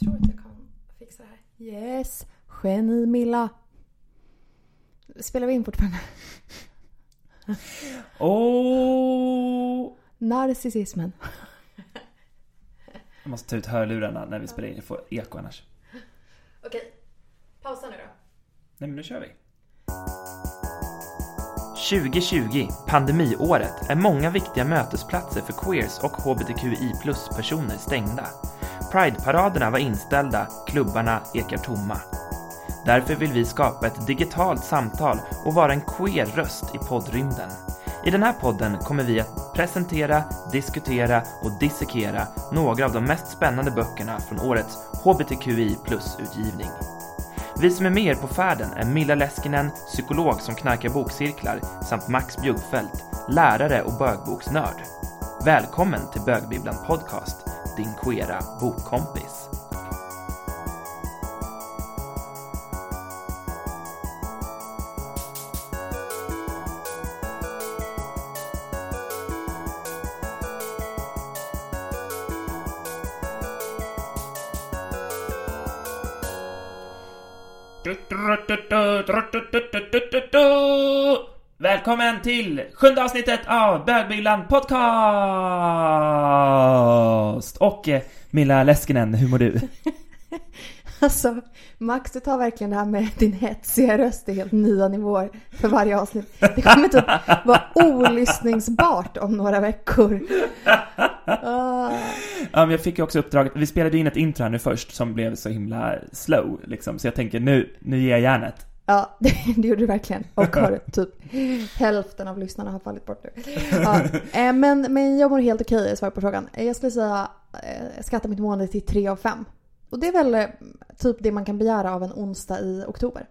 tror att jag kan fixa det här. Yes! Geni Milla. Spelar vi in fortfarande? Åh! Narcissismen. Jag måste ta ut hörlurarna när vi spelar in. Jag får eko annars. Okej. Pausa nu då. Nej men nu kör vi. 2020, pandemiåret, är många viktiga mötesplatser för queers och hbtqi plus-personer stängda. Pride-paraderna var inställda, klubbarna ekar tomma. Därför vill vi skapa ett digitalt samtal och vara en queer röst i poddrymden. I den här podden kommer vi att presentera, diskutera och dissekera några av de mest spännande böckerna från årets hbtqi plus-utgivning. Vi som är med er på färden är Milla Leskinen, psykolog som knarkar bokcirklar, samt Max Bjuggfeldt, lärare och bögboksnörd. Välkommen till Bögbibblan Podcast, din queera bokkompis. Välkommen till sjunde avsnittet av Bögbibblan Podcast! Och eh, Milla Leskinen, hur mår du? Alltså, Max du tar verkligen det här med din hetsiga röst till helt nya nivåer för varje avsnitt. Det kommer typ vara olyssningsbart om några veckor. Ja, men jag fick ju också uppdraget, vi spelade in ett intro här nu först som blev så himla slow liksom, så jag tänker nu, nu ger jag järnet. Ja, det, det gjorde du verkligen. Och har typ hälften av lyssnarna har fallit bort nu. Ja, eh, men, men jag mår helt okej, okay, svar på frågan. Jag skulle säga eh, skatta mitt mående till 3 av 5. Och det är väl eh, typ det man kan begära av en onsdag i oktober.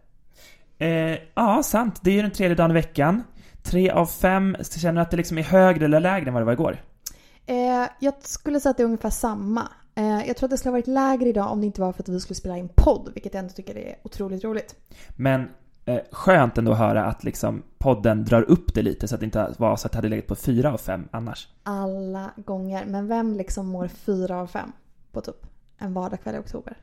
Eh, ja, sant. Det är ju den tredje dagen i veckan. Tre av fem, känner du att det liksom är högre eller lägre än vad det var igår? Eh, jag skulle säga att det är ungefär samma. Eh, jag tror att det skulle ha varit lägre idag om det inte var för att vi skulle spela in podd, vilket jag ändå tycker är otroligt roligt. Men eh, skönt ändå att höra att liksom podden drar upp det lite så att det inte var så att det hade legat på fyra av fem annars. Alla gånger. Men vem liksom mår fyra av fem på typ en vardagskväll i oktober?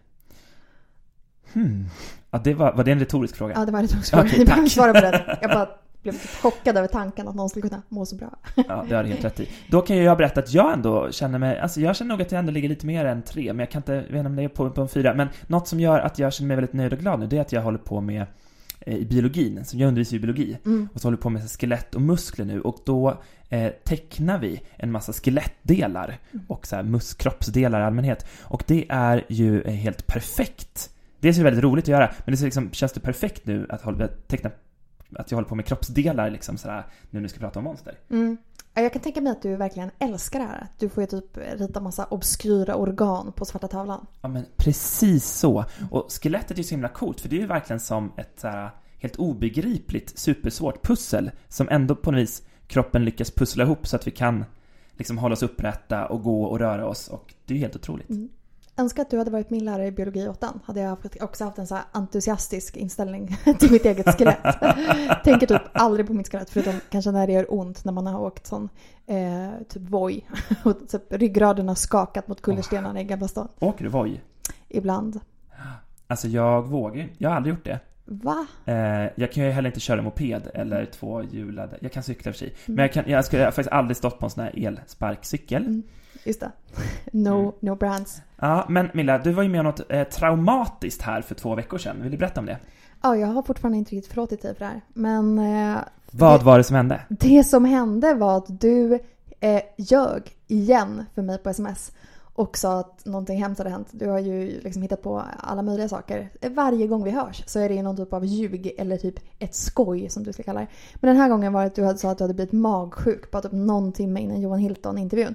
Hmm. Ja, det var, var det en retorisk fråga? Ja, det var en retorisk fråga. Okej, Ni behöver svara på det. Jag bara blev typ chockad över tanken att någon skulle kunna må så bra. Ja, det har du helt rätt i. Då kan ju jag berätta att jag ändå känner mig, alltså jag känner nog att jag ändå ligger lite mer än tre, men jag kan inte, jag vet inte om det är på, på en fyra. Men något som gör att jag känner mig väldigt nöjd och glad nu, det är att jag håller på med eh, i biologin, så jag undervisar i biologi. Mm. Och så håller på med skelett och muskler nu och då eh, tecknar vi en massa skelettdelar och så här muskroppsdelar i allmänhet. Och det är ju eh, helt perfekt. Dels är det väldigt roligt att göra, men det liksom, känns det perfekt nu att hålla, teckna att jag håller på med kroppsdelar liksom sådär, nu när vi ska prata om monster. Mm. Ja, Jag kan tänka mig att du verkligen älskar det här. Du får ju typ rita massa obskyra organ på svarta tavlan. Ja men precis så. Och skelettet är ju så himla coolt för det är ju verkligen som ett såhär helt obegripligt supersvårt pussel som ändå på något vis kroppen lyckas pussla ihop så att vi kan liksom hålla oss upprätta och gå och röra oss och det är ju helt otroligt. Mm. Önskar att du hade varit min lärare i biologi i åttan. Hade jag också haft en så entusiastisk inställning till mitt eget skelett. Tänker typ aldrig på mitt skelett förutom kanske när det gör ont när man har åkt sån eh, typ voj. Och typ ryggraden har skakat mot kullerstenarna i Gamla stan. Åker du Voi? Ibland. Alltså jag vågar jag har aldrig gjort det. Va? Eh, jag kan ju heller inte köra moped eller tvåhjulade, jag kan cykla i och för sig. Men jag, kan, jag, skulle, faktiskt aldrig stått på en sån här elsparkcykel. Mm. Just det. No, Mm. no brands. Ja, men Milla, du var ju med om något eh, traumatiskt här för två veckor sedan. Vill du berätta om det? Ja, jag har fortfarande inte riktigt förlåtit dig för det här. Men eh, Vad Det- var det som hände? Det som hände var att du eh, ljög igen för mig på sms och sa att någonting hemskt hade hänt. Du har ju liksom hittat på alla möjliga saker. Varje gång vi hörs så är det ju någon typ av ljug eller typ ett skoj som du ska kalla det. Men den här gången var det att du hade- sa att du hade blivit magsjuk bara typ någon timme innan Johan Hilton-intervjun.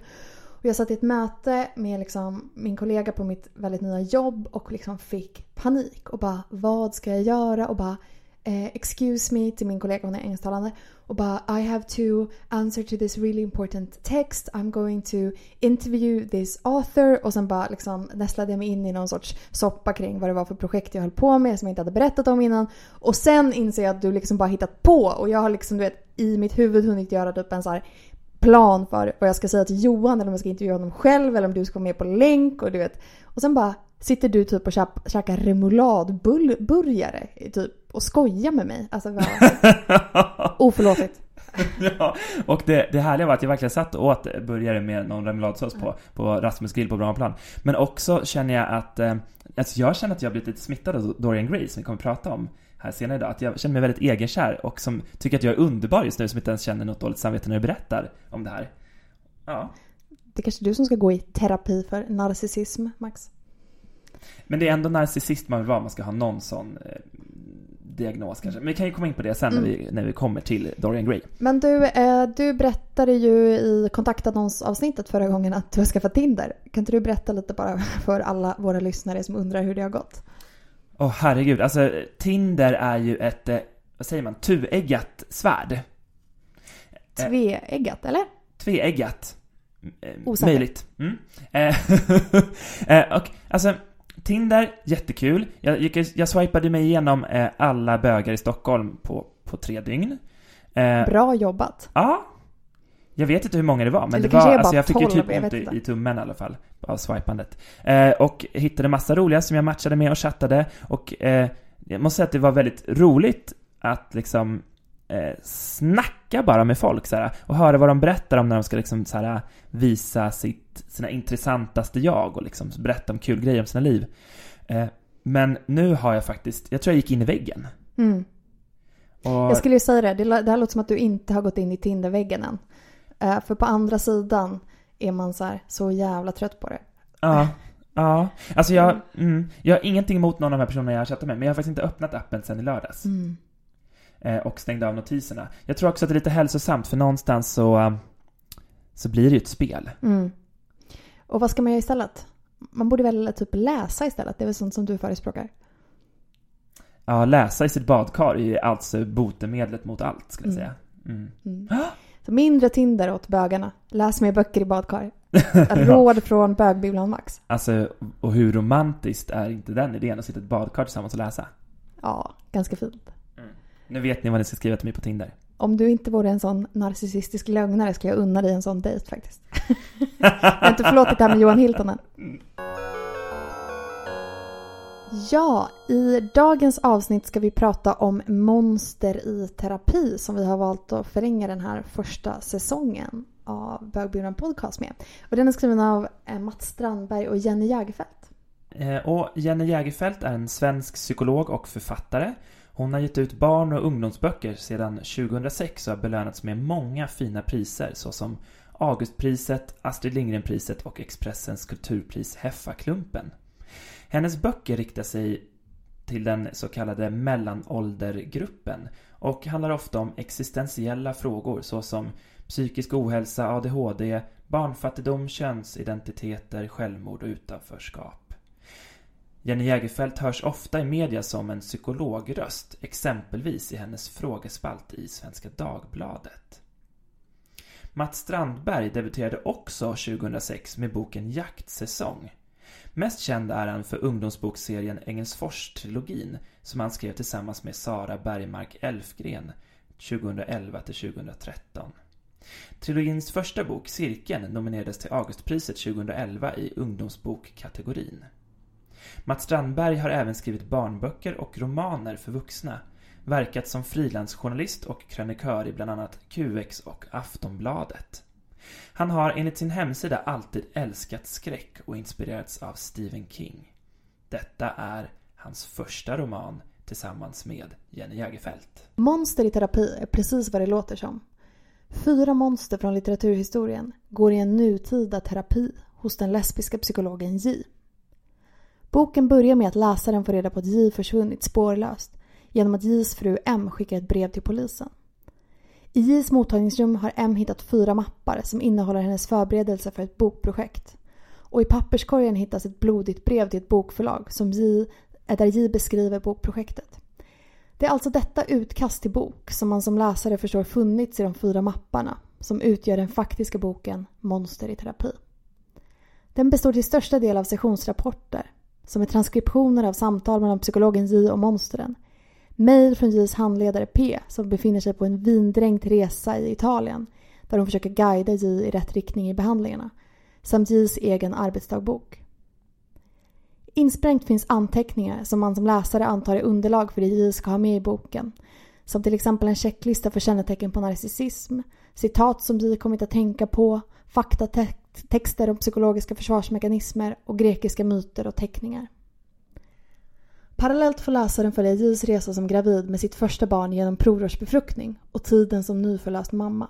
Och jag satt i ett möte med liksom min kollega på mitt väldigt nya jobb och liksom fick panik och bara vad ska jag göra? Och bara eh, excuse me till min kollega, hon är engelsktalande. Och bara I have to answer to this really important text. I'm going to interview this author. Och sen bara liksom nästlade jag mig in i någon sorts soppa kring vad det var för projekt jag höll på med som jag inte hade berättat om innan. Och sen inser jag att du liksom bara hittat på och jag har liksom du vet i mitt huvud hunnit göra typ en så här plan för vad jag ska säga till Johan eller om jag ska intervjua honom själv eller om du ska vara med på länk och du vet. Och sen bara sitter du typ och käk- käkar remouladburgare typ och skojar med mig. Alltså vad... Oförlåtligt. ja, och det, det härliga var att jag verkligen satt och åt burgare med någon remouladsås på, på Rasmus grill på Brommaplan. Men också känner jag att, eh, alltså jag känner att jag har blivit lite smittad av Dorian Gray som vi kommer att prata om här senare idag. Att jag känner mig väldigt egenkär och som tycker att jag är underbar just nu som inte ens känner något dåligt samvete när jag berättar om det här. Ja. Det är kanske du som ska gå i terapi för narcissism, Max. Men det är ändå narcissist man vill vara, man ska ha någon sån eh, diagnos kanske. Men vi kan ju komma in på det sen när, vi, när vi kommer till Dorian Gray. Men du, eh, du berättade ju i kontaktannonsavsnittet förra gången att du har skaffat Tinder. Kan inte du berätta lite bara för alla våra lyssnare som undrar hur det har gått? Åh oh, herregud, alltså Tinder är ju ett, eh, vad säger man, tueggat svärd. Tveeggat, eller? Tveeggat. Eh, Osäker. Möjligt. Mm. Eh, eh, och alltså, Tinder, jättekul. Jag, gick, jag swipade mig igenom eh, alla bögar i Stockholm på, på tre dygn. Eh, Bra jobbat. Ja. Jag vet inte hur många det var, men det kanske var, alltså jag fick ju 12, typ ont i, i tummen i alla fall av swipandet. Eh, och hittade massa roliga som jag matchade med och chattade. Och eh, jag måste säga att det var väldigt roligt att liksom eh, snacka bara med folk så här, och höra vad de berättar om när de ska liksom så här, visa sitt, sina intressantaste jag och liksom berätta om kul grejer om sina liv. Eh, men nu har jag faktiskt, jag tror jag gick in i väggen. Mm. Och, Jag skulle ju säga det, det det här låter som att du inte har gått in i Tinderväggen än. Eh, för på andra sidan är man så här, så jävla trött på det. Ja, ja. Alltså jag, mm, jag har ingenting emot någon av de här personerna jag har chattat med, men jag har faktiskt inte öppnat appen sedan i lördags. Mm. Eh, och stängde av notiserna. Jag tror också att det är lite hälsosamt, för någonstans så, eh, så blir det ju ett spel. Mm. Och vad ska man göra istället? Man borde väl typ läsa istället? Det är väl sånt som du förespråkar? Ja, läsa i sitt badkar är ju alltså botemedlet mot allt, skulle jag Mm. säga. Mm. Mm. Så mindre Tinder åt bögarna. Läs mer böcker i badkar. Råd från bögbibblan Max. Alltså, och hur romantiskt är inte den idén att sitta i ett badkar tillsammans och läsa? Ja, ganska fint. Nu vet ni vad ni ska skriva till mig på Tinder. Om du inte vore en sån narcissistisk lögnare skulle jag unna dig en sån dejt faktiskt. jag har inte förlåtit det här med Johan Hilton än. Ja, i dagens avsnitt ska vi prata om monster i terapi som vi har valt att förlänga den här första säsongen av Bögburen Podcast med. Och den är skriven av eh, Mats Strandberg och Jenny Jägerfeldt. Eh, och Jenny Jägerfeldt är en svensk psykolog och författare. Hon har gett ut barn och ungdomsböcker sedan 2006 och har belönats med många fina priser såsom Augustpriset, Astrid Lindgren-priset och Expressens kulturpris Heffaklumpen. Hennes böcker riktar sig till den så kallade mellanåldergruppen och handlar ofta om existentiella frågor såsom psykisk ohälsa, ADHD, barnfattigdom, könsidentiteter, självmord och utanförskap. Jenny Jägerfeldt hörs ofta i media som en psykologröst, exempelvis i hennes frågespalt i Svenska Dagbladet. Mats Strandberg debuterade också 2006 med boken Jaktsäsong. Mest känd är han för ungdomsbokserien Engelsfors-trilogin som han skrev tillsammans med Sara Bergmark Elfgren 2011 till 2013. Trilogins första bok, Cirkeln, nominerades till Augustpriset 2011 i ungdomsbokkategorin. Mats Strandberg har även skrivit barnböcker och romaner för vuxna, verkat som frilansjournalist och krönikör i bland annat QX och Aftonbladet. Han har enligt sin hemsida alltid älskat skräck och inspirerats av Stephen King. Detta är hans första roman tillsammans med Jenny Jägerfeldt. Monster i terapi är precis vad det låter som. Fyra monster från litteraturhistorien går i en nutida terapi hos den lesbiska psykologen J. Boken börjar med att läsaren får reda på att J försvunnit spårlöst genom att Js fru M skickar ett brev till polisen. I Js mottagningsrum har M hittat fyra mappar som innehåller hennes förberedelser för ett bokprojekt. Och i papperskorgen hittas ett blodigt brev till ett bokförlag som J, eh, där J beskriver bokprojektet. Det är alltså detta utkast till bok som man som läsare förstår funnits i de fyra mapparna som utgör den faktiska boken Monster i terapi. Den består till största del av sessionsrapporter som är transkriptioner av samtal mellan psykologen J och monstren. Mejl från Js handledare P som befinner sig på en vindränkt resa i Italien där hon försöker guida J i rätt riktning i behandlingarna. Samt Js egen arbetsdagbok. Insprängt finns anteckningar som man som läsare antar är underlag för det J ska ha med i boken. Som till exempel en checklista för kännetecken på narcissism, citat som J kommit att tänka på, faktatexter om psykologiska försvarsmekanismer och grekiska myter och teckningar. Parallellt får läsaren följa Js resa som gravid med sitt första barn genom provrörsbefruktning och tiden som nyförlöst mamma.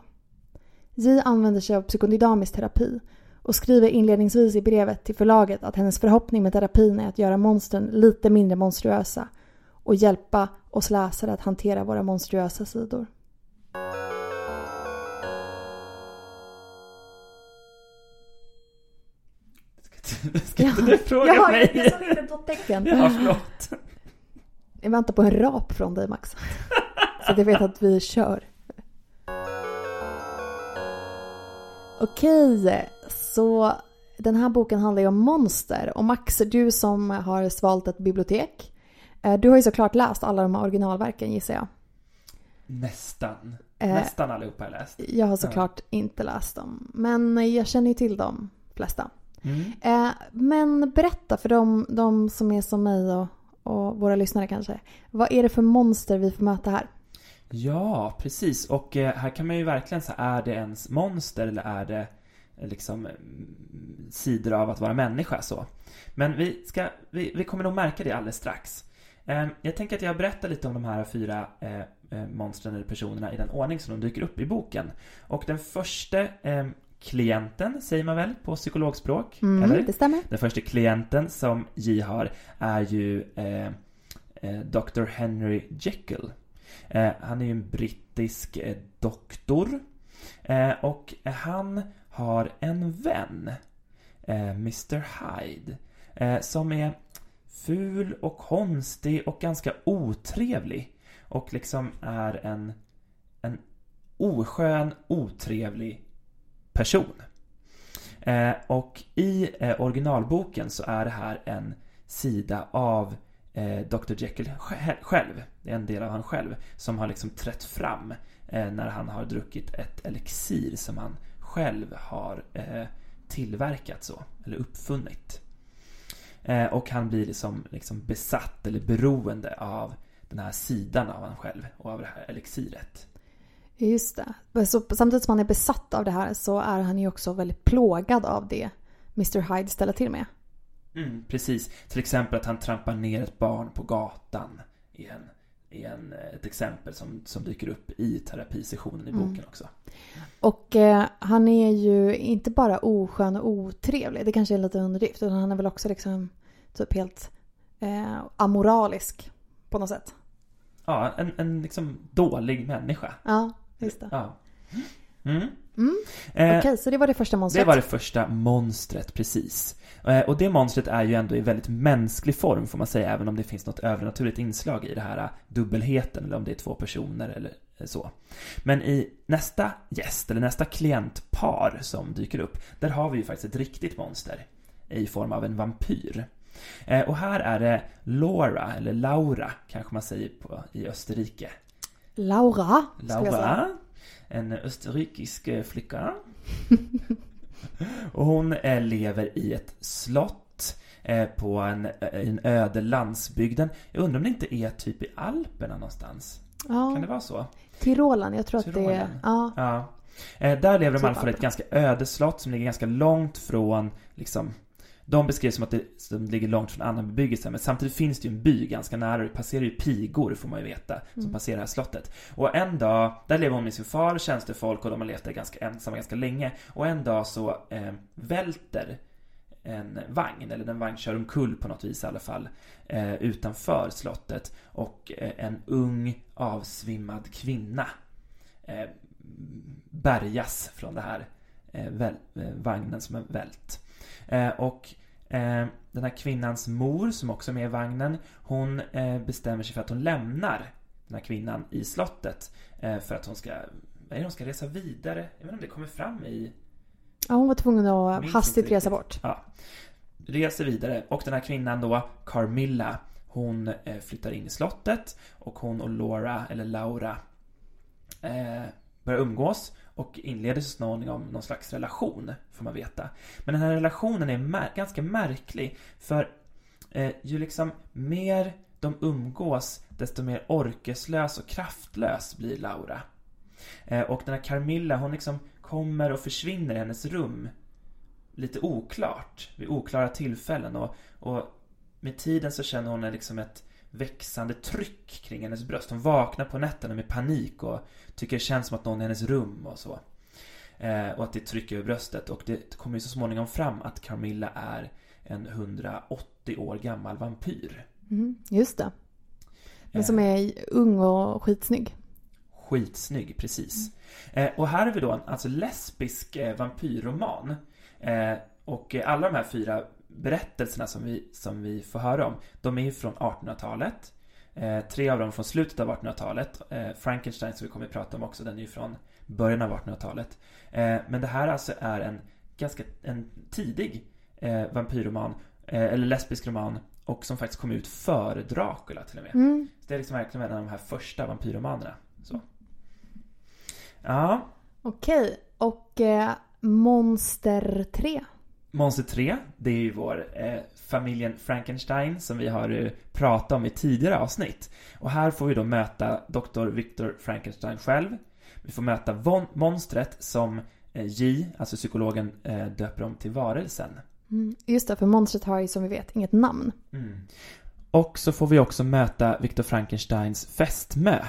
J använder sig av psykodynamisk terapi och skriver inledningsvis i brevet till förlaget att hennes förhoppning med terapin är att göra monstren lite mindre monstruösa och hjälpa oss läsare att hantera våra monstruösa sidor. Ska inte du fråga ja, mig? Jag sa inte dottecken. Ja, förlåt. Jag väntar på en rap från dig Max. Så att jag vet att vi kör. Okej, så den här boken handlar ju om monster. Och Max, du som har svalt ett bibliotek. eh, Du har ju såklart läst alla de här originalverken gissar jag. Nästan. Eh. Nästan allihopa har jag läst. Jag har såklart inte läst dem. Men jag känner ju till de flesta. Mm. Eh, Men berätta för de, de som är som mig och, och våra lyssnare kanske. Vad är det för monster vi får möta här? Ja, precis. Och eh, här kan man ju verkligen säga, är det ens monster eller är det eh, liksom mm, sidor av att vara människa så? Men vi, ska, vi, vi kommer nog märka det alldeles strax. Eh, Jag tänker att jag berättar lite om de här fyra eh, eh, monstren eller personerna i den ordning som de dyker upp i boken. Och den första eh, klienten, säger man väl på psykologspråk? Mm, eller? Det stämmer. Den första klienten som J har är ju eh, eh, Dr. Henry Jekyll. Eh, han är ju en brittisk eh, doktor. Eh, och han har en vän, eh, Mr. Hyde, som är ful och konstig och ganska otrevlig. Och liksom är en, en oskön, otrevlig person. Eh, och i eh, originalboken så är det här en sida av eh, Dr. Jekyll själv. Det är en del av han själv som har liksom trätt fram eh, när han har druckit ett elixir som han själv har eh, tillverkat så, eller uppfunnit. Eh, och han blir liksom, liksom besatt eller beroende av den här sidan av han själv och av det här elixiret. Just det. Så samtidigt som han är besatt av det här så är han ju också väldigt plågad av det Mr Hyde ställer till med. Mm, precis. Till exempel att han trampar ner ett barn på gatan. I en, i en, eh, ett exempel som, som dyker upp i terapisessionen i boken också. Och eh, han är ju inte bara oskön och otrevlig, det kanske är lite underdrift, utan han är väl också liksom typ helt eh, amoralisk på något sätt. Ja, en, en liksom dålig människa. Ja, just det. Ja. Mm. Mm. Eh, Okej, så det var det första monstret. Det var det första monstret, precis. Eh, Och det monstret är ju ändå i väldigt mänsklig form får man säga, även om det finns något övernaturligt inslag i det här eh, dubbelheten, eller om det är två personer eller så. Men i nästa gäst, eller nästa klientpar som dyker upp, där har vi ju faktiskt ett riktigt monster i form av en vampyr. Och här är det Laura, eller Laura kanske man säger på, i Österrike. Laura. Laura, en österrikisk eh, flicka. och hon eh, lever i ett slott eh, på en, en öde landsbygden. Jag undrar om det inte är typ i Alperna någonstans? Ja, Kan det vara så? Tirolen, jag tror att det är... Tirolen. Ja, Ja. Där lever de i Typ alla fall i ett Alperna. ganska öde slott som ligger ganska långt från, liksom, de beskrivs som att det som ligger långt från annan bebyggelse, men samtidigt finns det ju en by ganska nära det passerar ju pigor, får man ju veta, som Mm. passerar slottet. Och en dag, där lever hon med sin far, tjänstefolk och de har levt där ganska ensamma ganska länge. Och en dag så eh, välter en vagn, eller en vagn kör omkull på något vis i alla fall, eh, utanför slottet. Och eh, en ung avsvimmad kvinna eh, bärgas från det här eh, väl, eh, vagnen som är vält. Eh, och eh, den här kvinnans mor, som också är med i vagnen, hon eh, bestämmer sig för att hon lämnar den här kvinnan i slottet för att hon ska, vad är det hon ska resa vidare? Jag vet inte om det kommer fram i ja, hon var tvungen att hastigt resa bort. Ja. Reser vidare och den här kvinnan då, Carmilla, hon flyttar in i slottet och hon och Laura, eller Laura, eh, börjar umgås och inleder så småningom någon slags relation, får man veta. Men den här relationen är mär- ganska märklig, för eh, ju liksom mer de umgås, desto mer orkeslös och kraftlös blir Laura. Eh, och den här Carmilla, hon liksom kommer och försvinner i hennes rum lite oklart, vid oklara tillfällen. Och, och med tiden så känner hon liksom ett växande tryck kring hennes bröst. Hon vaknar på nätterna med panik och tycker det känns som att någon är i hennes rum och så. Eh, och att det trycker över bröstet. Och det kommer ju så småningom fram att Carmilla är en 180 år gammal vampyr. Mm, just det. Men som är ung och skitsnygg. Skitsnygg, precis. Mm. och här har vi då en alltså lesbisk eh, vampyrroman. Eh, och alla de här fyra berättelserna som vi, som vi får höra om, de är ju från 1800-talet. Eh, tre av dem från slutet av 1800-talet. Eh, Frankenstein som vi kommer att prata om också, den är ju från början av 1800-talet. Eh, men det här alltså är en ganska en tidig eh, vampyrroman, eh, eller lesbisk roman, och som faktiskt kom ut före Dracula till och med. Mm. Så det är liksom verkligen en av de här första vampyrromanerna. Så. Ja. Okej, och eh, Monster 3? Monster 3, det är ju vår eh, familjen Frankenstein som vi har eh, pratat om i tidigare avsnitt. Och här får vi då möta Dr. Victor Frankenstein själv. Vi får möta von, monstret som eh, J, alltså psykologen, eh, döper om till varelsen. Mm, just det, för monstret har ju som vi vet inget namn. Mm. Och så får vi också möta Victor Frankensteins fästmö,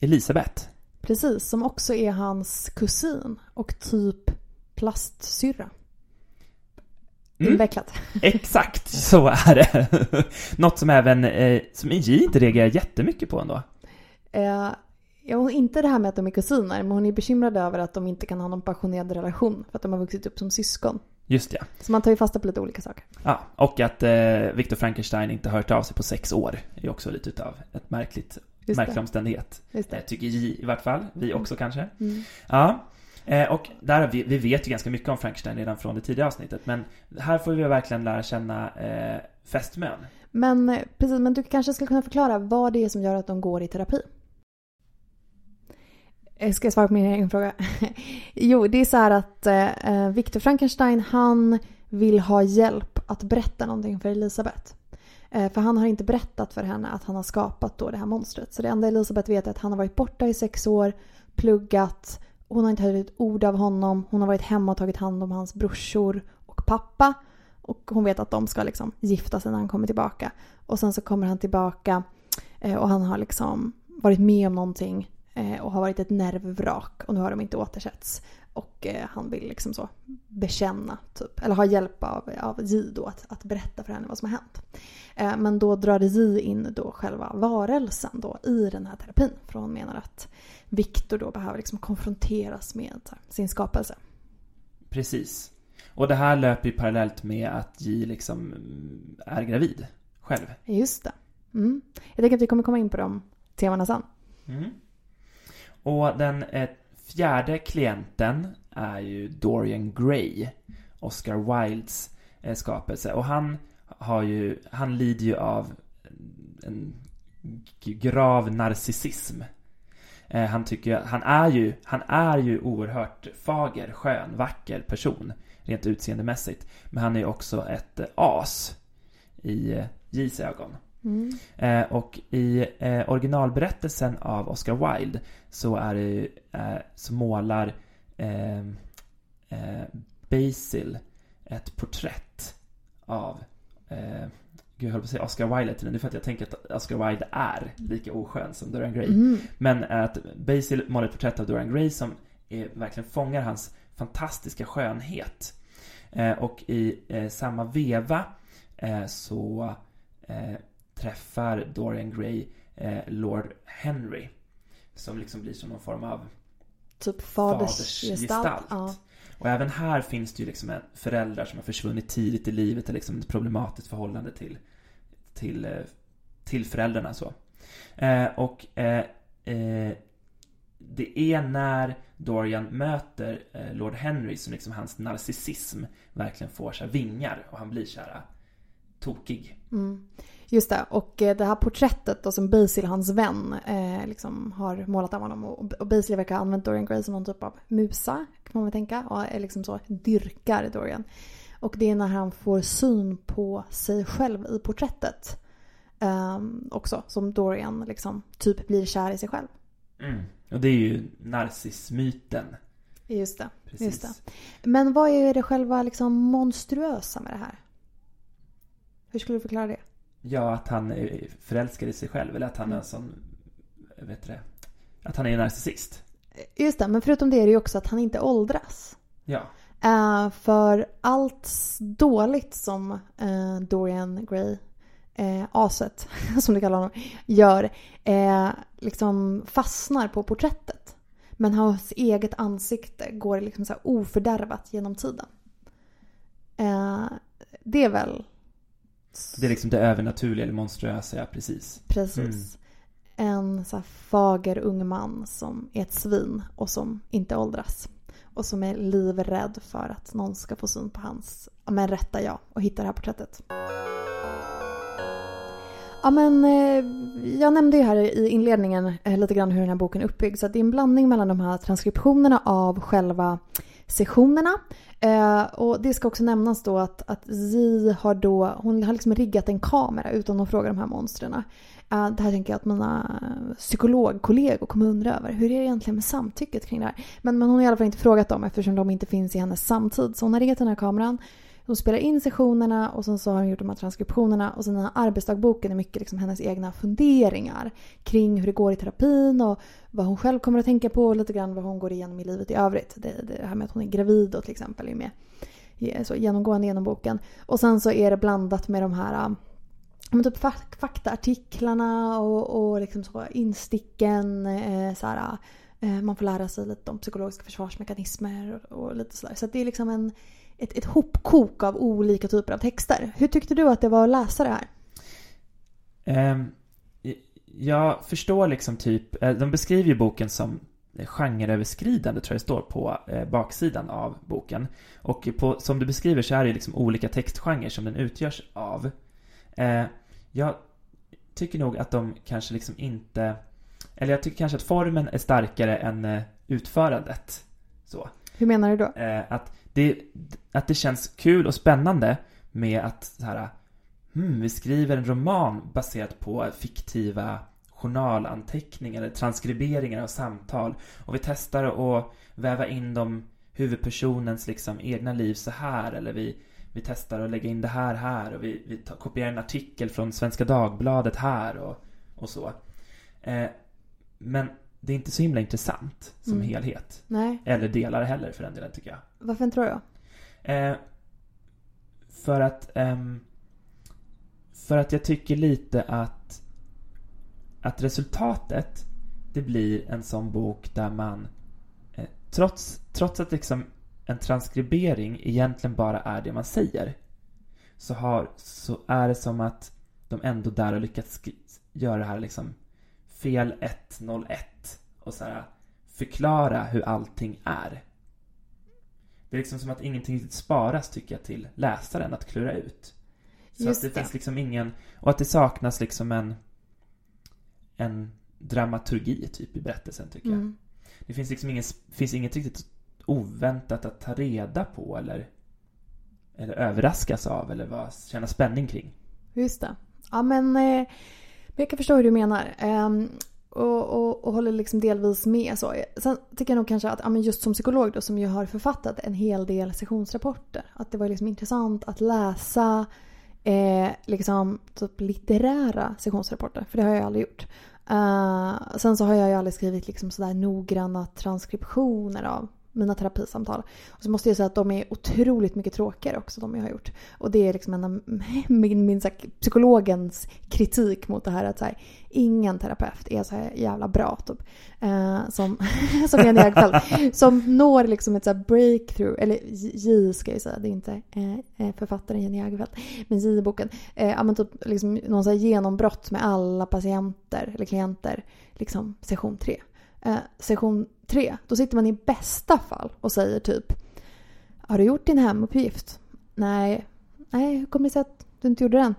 Elisabeth. Precis, som också är hans kusin och typ plastsyrra. Mm. Invecklat. Exakt, så är det. Något som även, eh, som J inte reagerar jättemycket på ändå. Eh, ja, inte det här med att de är kusiner, men hon är bekymrad över att de inte kan ha någon passionerad relation för att de har vuxit upp som syskon. Just det. Så man tar ju fasta på lite olika saker. Ja, och att eh, Victor Frankenstein inte har hört av sig på sex år är också lite utav ett märkligt, märklig omständighet. Just det. Eh, tycker J i vart fall, vi också mm. kanske. Mm. Ja. Eh, och där vi, vi vet ju ganska mycket om Frankenstein redan från det tidigare avsnittet. Men här får vi verkligen lära känna eh, fästmön. Men eh, precis, men du kanske skulle kunna förklara vad det är som gör att de går i terapi? Eh, ska jag svara på min egen fråga? jo, det är så här att eh, eh, Victor Frankenstein, han vill ha hjälp att berätta någonting för Elisabeth. Eh, för han har inte berättat för henne att han har skapat då det här monstret. Så det enda Elisabeth vet är att han har varit borta i sex år, pluggat, hon har inte hört ett ord av honom. Hon har varit hemma och tagit hand om hans brorsor och pappa. Och hon vet att de ska liksom gifta sig när han kommer tillbaka. Och sen så kommer han tillbaka eh, och han har liksom varit med om någonting eh, och har varit ett nervvrak och nu har de inte återsetts. Och eh, han vill liksom så bekänna, typ, eller ha hjälp av, av J då att, att berätta för henne vad som har hänt. Men då drar J in då själva varelsen då i den här terapin. För hon menar att Viktor då behöver liksom konfronteras med sin skapelse. Precis. Och det här löper ju parallellt med att J liksom är gravid själv. Just det. Mm. Jag tänker att vi kommer komma in på de temana sen. Mm. Och den eh, fjärde klienten är ju Dorian Gray, Oscar Wildes eh, skapelse. Och han har ju, han lider ju av en grav narcissism Eh, han tycker, han är ju, han är ju oerhört fager, skön, vacker person rent utseendemässigt. Men han är ju också ett eh, as i eh, J's ögon. Mm. Eh, och i eh, originalberättelsen av Oscar Wilde så är det eh, så målar Basil ett porträtt av Gud, jag höll på att säga Oscar Wilde till är för att jag tänker att Oscar Wilde är lika oskön som Dorian Gray. Mm. Men att Basil målar ett porträtt av Dorian Gray som är, verkligen fångar hans fantastiska skönhet. Eh, och i eh, samma veva eh, så eh, träffar Dorian Gray eh, Lord Henry. Som liksom blir som någon form av Typ fadersgestalt. Faders ja. Och även här finns det ju liksom föräldrar som har försvunnit tidigt i livet, eller liksom ett problematiskt förhållande till till, eh, till föräldrarna. Så. Eh, och eh, eh, det är när Dorian möter eh, Lord Henry som liksom hans narcissism verkligen får så vingar och han blir så här eh, tokig. Mm. Just det, och eh, det här porträttet då som Basil, hans vän, eh, liksom har målat av honom och, och Basil verkar ha använt Dorian Gray som någon typ av musa, kan man väl tänka, och är liksom så dyrkar Dorian. Och det är när han får syn på sig själv i porträttet. Um, också, som Dorian liksom typ blir kär i sig själv. Mm. Och det är ju narcissmyten. Just det. Precis. Just det. Men vad är det själva liksom monstruösa med det här? Hur skulle du förklara det? Ja, att han är förälskad i sig själv. Eller att han är en sån, vet det, att han är en narcissist. Just det, men förutom det är det ju också att han inte åldras. Ja. Uh, för allt dåligt som uh, Dorian Gray, uh, aset som du kallar honom, gör liksom fastnar på porträttet. Men hans eget ansikte går liksom så ofördärvat genom tiden. det är väl... Det är liksom det övernaturliga eller monstruösa, ja precis. Precis. Mm. En så fager ung man som är ett svin och som inte åldras och som är livrädd för att någon ska få syn på hans ja men rätta jag och hitta det här porträttet. Ja men eh, jag nämnde ju här i inledningen eh, lite grann hur den här boken är uppbyggd så det är en blandning mellan de här transkriptionerna av själva sessionerna eh, och det ska också nämnas då att, att Zi har då, hon har liksom riggat en kamera utan att fråga de här monstren. Uh, det här tänker jag att mina psykologkollegor kommer undra över. Hur är det egentligen med samtycket kring det här? Men, men hon har i alla fall inte frågat dem eftersom de inte finns i hennes samtid. Så hon har riggat den här kameran. Hon spelar in sessionerna och sen så har hon gjort de här transkriptionerna. Och sen den här arbetsdagboken är mycket liksom hennes egna funderingar kring hur det går i terapin och vad hon själv kommer att tänka på och lite grann vad hon går igenom i livet i övrigt. Det, det här med att hon är gravid och till exempel är med så genomgående genom boken. Och sen så är det blandat med de här men typ faktaartiklarna och, och liksom så insticken. Eh, såhär, eh, man får lära sig lite om psykologiska försvarsmekanismer och, och lite sådär. Så det är liksom en, ett, ett hopkok av olika typer av texter. Hur tyckte du att det var att läsa det här? Um, jag förstår liksom typ, eh, de beskriver ju boken som genreöverskridande tror jag det står på eh, baksidan av boken. Och på, som du beskriver så är det liksom olika textgenrer som den utgörs av. Eh, jag tycker nog att de kanske liksom inte... Eller jag tycker kanske att formen är starkare än eh, utförandet. Så. Hur menar du då? Eh, att, det, att det känns kul och spännande med att så här, hmm, vi skriver en roman baserat på fiktiva journalanteckningar eller transkriberingar av samtal. Och vi testar att väva in dem huvudpersonens liksom egna liv så här eller vi vi testar att lägga in det här här och vi, vi tar, kopierar en artikel från Svenska Dagbladet här och, och så. Eh, men det är inte så himla intressant som mm. helhet. Nej. Eller delar heller för den delen tycker jag. Varför inte då? Eh, för att ehm, För att jag tycker lite att Att resultatet Det blir en sån bok där man eh, Trots, trots att liksom en transkribering egentligen bara är det man säger så, har, så är det som att de ändå där har lyckats göra det här liksom fel 101 och så här, förklara hur allting är. Det är liksom som att ingenting sparas tycker jag till läsaren att klura ut. Så Just att det, det finns liksom ingen, och att det saknas liksom en en dramaturgi typ i berättelsen tycker mm. jag. Det finns liksom ingen, finns inget riktigt oväntat att ta reda på eller, eller överraskas av eller vad, känna spänning kring. Just det. Ja men, eh, jag kan förstå hur du menar. Eh, och, och, och, håller liksom delvis med. Så. Eh, sen tycker jag nog kanske att ja, men just som psykolog då, som ju har författat en hel del sessionsrapporter. Att det var liksom intressant att läsa eh, liksom typ litterära sessionsrapporter. För det har jag aldrig gjort. Uh, sen så har jag ju aldrig skrivit liksom sådär noggranna transkriptioner av mina terapisamtal. Och så måste jag säga att de är otroligt mycket tråkigare också, de jag har gjort. Och det är liksom en av min, min här, psykologens kritik mot det här att så här, ingen terapeut är så här jävla bra typ. Eh, som, som Jenny Högfeldt. som når liksom ett så breakthrough, eller J ska jag säga, det är inte eh, eh författaren Jenny Högfeldt. Men J i boken. Eh, ja men typ liksom någon så här genombrott med alla patienter eller klienter, liksom session tre. Eh, session tre, då sitter man i bästa fall och säger typ Har du gjort din hemuppgift? Nej. Nej, hur kommer det sig att du inte gjorde den?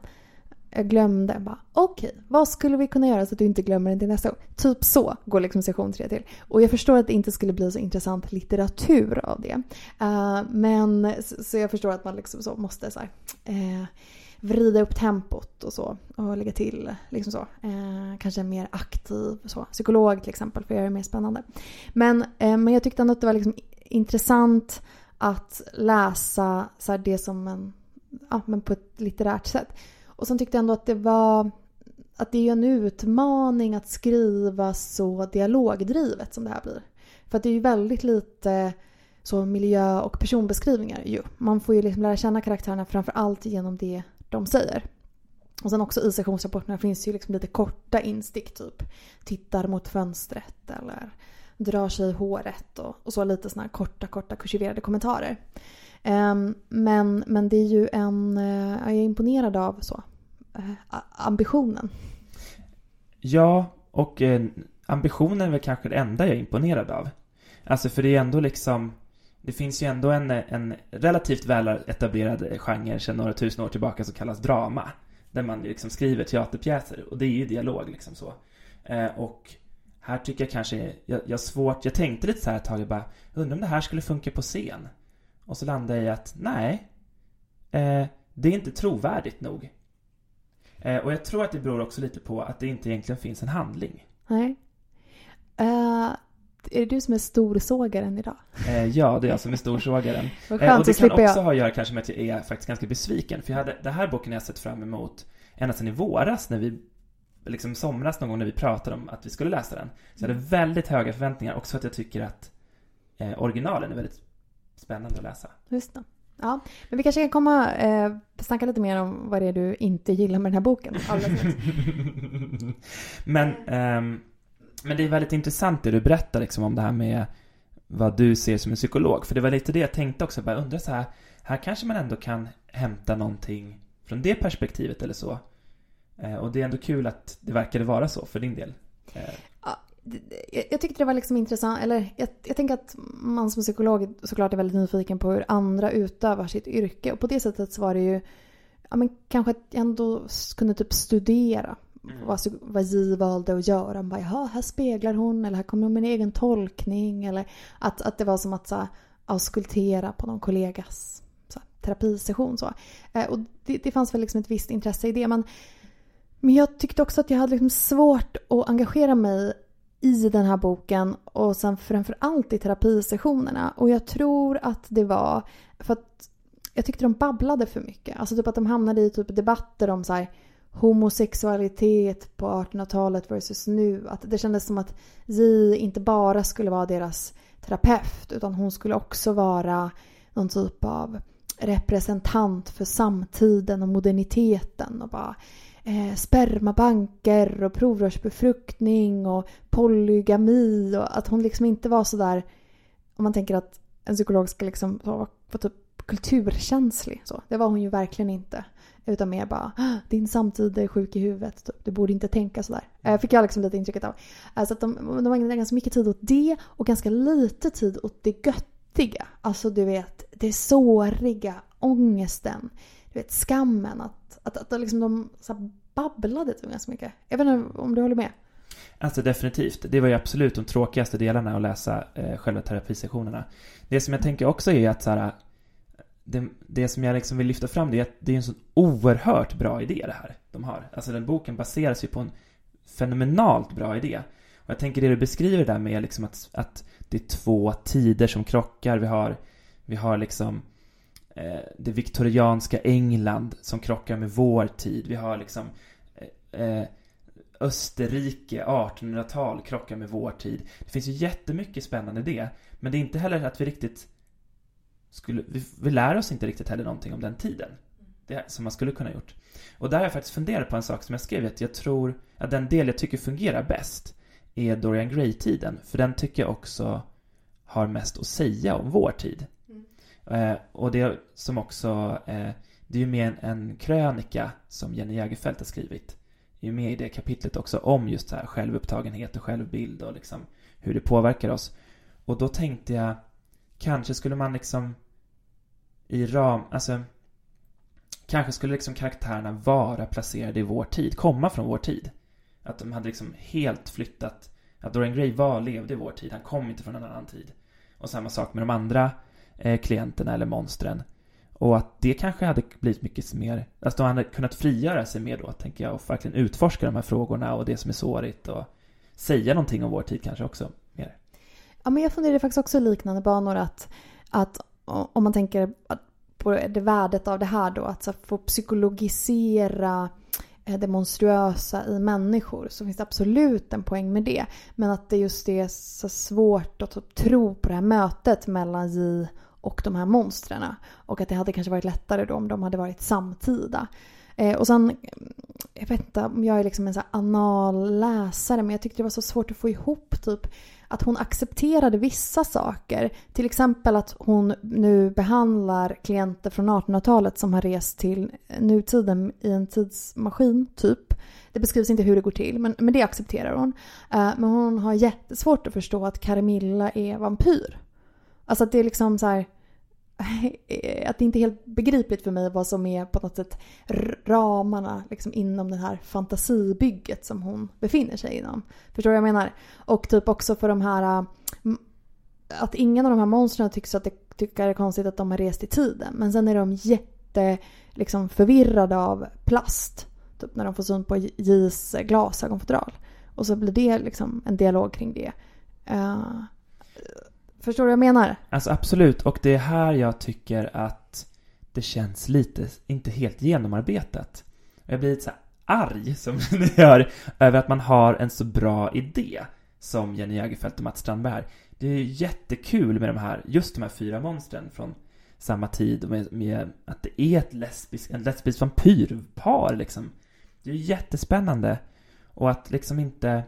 jag glömde. Bara, Okej, vad skulle vi kunna göra så att du inte glömmer den till nästa gång? Typ så går liksom session tre till. Och jag förstår att det inte skulle bli så intressant litteratur av det. Uh, men så, så, jag förstår att man liksom så måste så här, uh, vrida upp tempot och så. Och lägga till liksom så. Eh, kanske en mer aktiv så, psykolog till exempel för att göra det mer spännande. Men, eh, men jag tyckte ändå att det var liksom intressant att läsa så det som en, ja, men på ett litterärt sätt. Och sen tyckte jag ändå att det var att det är en utmaning att skriva så dialogdrivet som det här blir. För att det är ju väldigt lite så miljö och personbeskrivningar ju. Man får ju liksom lära känna karaktärerna framför allt genom det de säger. Och sen också i sessionsrapporterna finns ju liksom lite korta instick typ tittar mot fönstret eller drar sig i håret och, och så lite sådana här korta, korta kursiverade kommentarer. Um, men, men det är ju en, uh, jag är imponerad av så, uh, ambitionen. Ja, och uh, ambitionen är väl kanske det enda jag är imponerad av. Alltså för det är ändå liksom, det finns ju ändå en, en relativt väl etablerad genre sedan några tusen år tillbaka som kallas drama. Där man liksom skriver teaterpjäser och det är ju dialog liksom så. Eh, och här tycker jag kanske, jag, jag svårt, jag tänkte lite så här ett tag, jag bara, undrar om det här skulle funka på scen? Och så landade jag i att, nej, eh, det är inte trovärdigt nog. Eh, och jag tror att det beror också lite på att det inte egentligen finns en handling. Nej. Uh, är det du som är storsågaren idag? Eh, ja, det är jag som är storsågaren. Vad skönt, eh, och det kan också jag. ha att göra kanske med att jag är faktiskt ganska besviken. För jag hade, den här boken har jag sett fram emot ända sedan i våras när vi liksom somras någon gång när vi pratade om att vi skulle läsa den. Så jag hade väldigt höga förväntningar också att jag tycker att eh, originalen är väldigt spännande att läsa. Just det. Ja, men vi kanske kan komma eh, snacka lite mer om vad det är du inte gillar med den här boken. men, eh, men det är väldigt intressant det du berättar liksom om det här med vad du ser som en psykolog. För det var lite det jag tänkte också, bara undra så här, här kanske man ändå kan hämta någonting från det perspektivet eller så. Eh, och det är ändå kul att det verkade vara så för din del. Eh, ja, jag tyckte det var liksom intressant, eller jag, jag tänker att man som psykolog såklart är väldigt nyfiken på hur andra utövar sitt yrke. Och på det sättet så var det ju, ja men kanske att jag ändå kunde typ studera mm. vad, vad J valde att göra. Bara, Jaha, här speglar hon eller här kommer hon med en egen tolkning. Eller att, att det var som att så, auskultera på någon kollegas så, terapisession. Så. Eh, och det, det fanns väl liksom ett visst intresse i det. Men men jag tyckte också att jag hade liksom svårt att engagera mig i den här boken och sen framförallt i terapisessionerna. Och jag tror att det var för att jag tyckte de babblade för mycket. Alltså typ att de hamnade i typ debatter om så här, homosexualitet på 1800-talet versus nu. Att det kändes som att J inte bara skulle vara deras terapeut utan hon skulle också vara någon typ av representant för samtiden och moderniteten och bara eh, spermabanker och provrörsbefruktning och polygami och att hon liksom inte var sådär om man tänker att en psykolog ska liksom vara typ kulturkänslig. Så. Det var hon ju verkligen inte. Utan mer bara din samtid är sjuk i huvudet. Typ. Du borde inte tänka sådär. Eh, fick jag liksom lite intrycket av. Alltså att de, de ägnade ganska mycket tid åt det och ganska lite tid åt det göttiga. Alltså du vet, det såriga, ångesten, du vet skammen. Att att, att liksom de så babblade typ ganska mycket. Jag vet inte om du håller med? Alltså definitivt. Det var ju absolut de tråkigaste delarna att läsa eh, själva terapisessionerna. Det som jag tänker också är att så här, det, det, som jag liksom vill lyfta fram det är att det är en så oerhört bra idé det här de har. Alltså den boken baseras ju på en fenomenalt bra idé. Och jag tänker det du beskriver där med liksom att, att det är två tider som krockar. Vi har, vi har liksom eh, det viktorianska England som krockar med vår tid. Vi har liksom eh, eh Österrike, 1800-tal, krockar med vår tid. Det finns ju jättemycket spännande i det. Men det är inte heller att vi riktigt skulle, vi, vi lär oss inte riktigt heller någonting om den tiden. Det, som man skulle kunna gjort. Och där har jag faktiskt funderat på en sak som jag skrev, att jag tror att den del jag tycker fungerar bäst är Dorian Gray-tiden. För den tycker jag också har mest att säga om vår tid. Eh, och det som också, eh, det är ju med en, en krönika som Jenny Jägerfeldt har skrivit. Det är ju med i det kapitlet också om just så här självupptagenhet och självbild och liksom hur det påverkar oss. Och då tänkte jag, kanske skulle man liksom i ram, alltså kanske skulle liksom karaktärerna vara placerade i vår tid, komma från vår tid. Att de hade liksom helt flyttat, att Dorian Gray var, levde i vår tid, han kom inte från en annan tid. Och samma sak med de andra eh, klienterna eller monstren. Och att det kanske hade blivit mycket mer, alltså de hade kunnat frigöra sig mer då, tänker jag, och verkligen utforska de här frågorna och det som är sårigt och säga någonting om vår tid kanske också mer. Ja, men jag funderar faktiskt också i liknande banor att, att om man tänker på det värdet av det här då, att få psykologisera eh, det monstruösa i människor så finns det absolut en poäng med det. Men att det just är så svårt att typ tro på det här mötet mellan J och de här monstren. Och att det hade kanske varit lättare då om de hade varit samtida. Eh, och sen, jag vet inte om jag är liksom en så anal läsare men jag tyckte det var så svårt att få ihop typ att hon accepterade vissa saker. Till exempel att hon nu behandlar klienter från 1800-talet som har rest till nutiden i en tidsmaskin, typ. Det beskrivs inte hur det går till, men, men det accepterar hon. Eh, men hon har jättesvårt att förstå att Carmilla är vampyr. Alltså att det är liksom så här, att det inte är helt begripligt för mig vad som är på något sätt ramarna liksom inom det här fantasibygget som hon befinner sig inom. Förstår du vad jag menar? Och typ också för de här äh, att ingen av de här monstren tycks att det tycker det är konstigt att de har rest i tiden. Men sen är de jätte liksom, förvirrade av plast. Typ när de får syn på J's äh, glasögonfodral. Och så blir det liksom en dialog kring det. Uh, Förstår du vad jag menar? Alltså absolut, och det är här jag tycker att det känns lite, inte helt genomarbetat. Jag blir lite så arg, som ni hör, över att man har en så bra idé som Jenny Jägerfeld och Mats Strandberg. Det är jättekul med de här, just de här fyra monstren från samma tid och med, med att det är ett lesbiskt en lesbisk vampyrpar liksom. Det är jättespännande. Och att liksom inte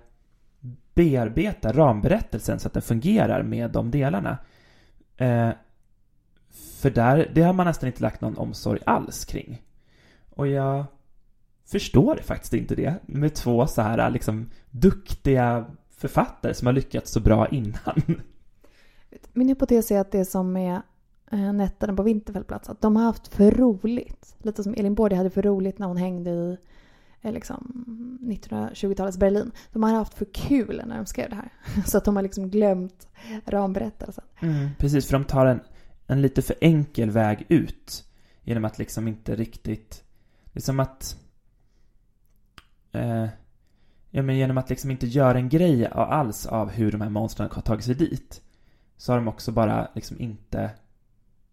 bearbeta ramberättelsen så att den fungerar med de delarna. Eh, för där, det har man nästan inte lagt någon omsorg alls kring. Och jag förstår faktiskt inte det med två så här liksom duktiga författare som har lyckats så bra innan. Min hypotes är att det som är eh, nätterna på Vinterfällplats, att de har haft för roligt. Lite som Elin Bård hade för roligt när hon hängde i liksom 1920-talets Berlin. De har haft för kul när de skrev det här. Så att de har liksom glömt ramberättelsen. Mm, precis, för de tar en, en lite för enkel väg ut. Genom att liksom inte riktigt... Det är som att... Eh, ja, men genom att liksom inte göra en grej alls av hur de här monstren har tagit sig dit. Så har de också bara liksom inte...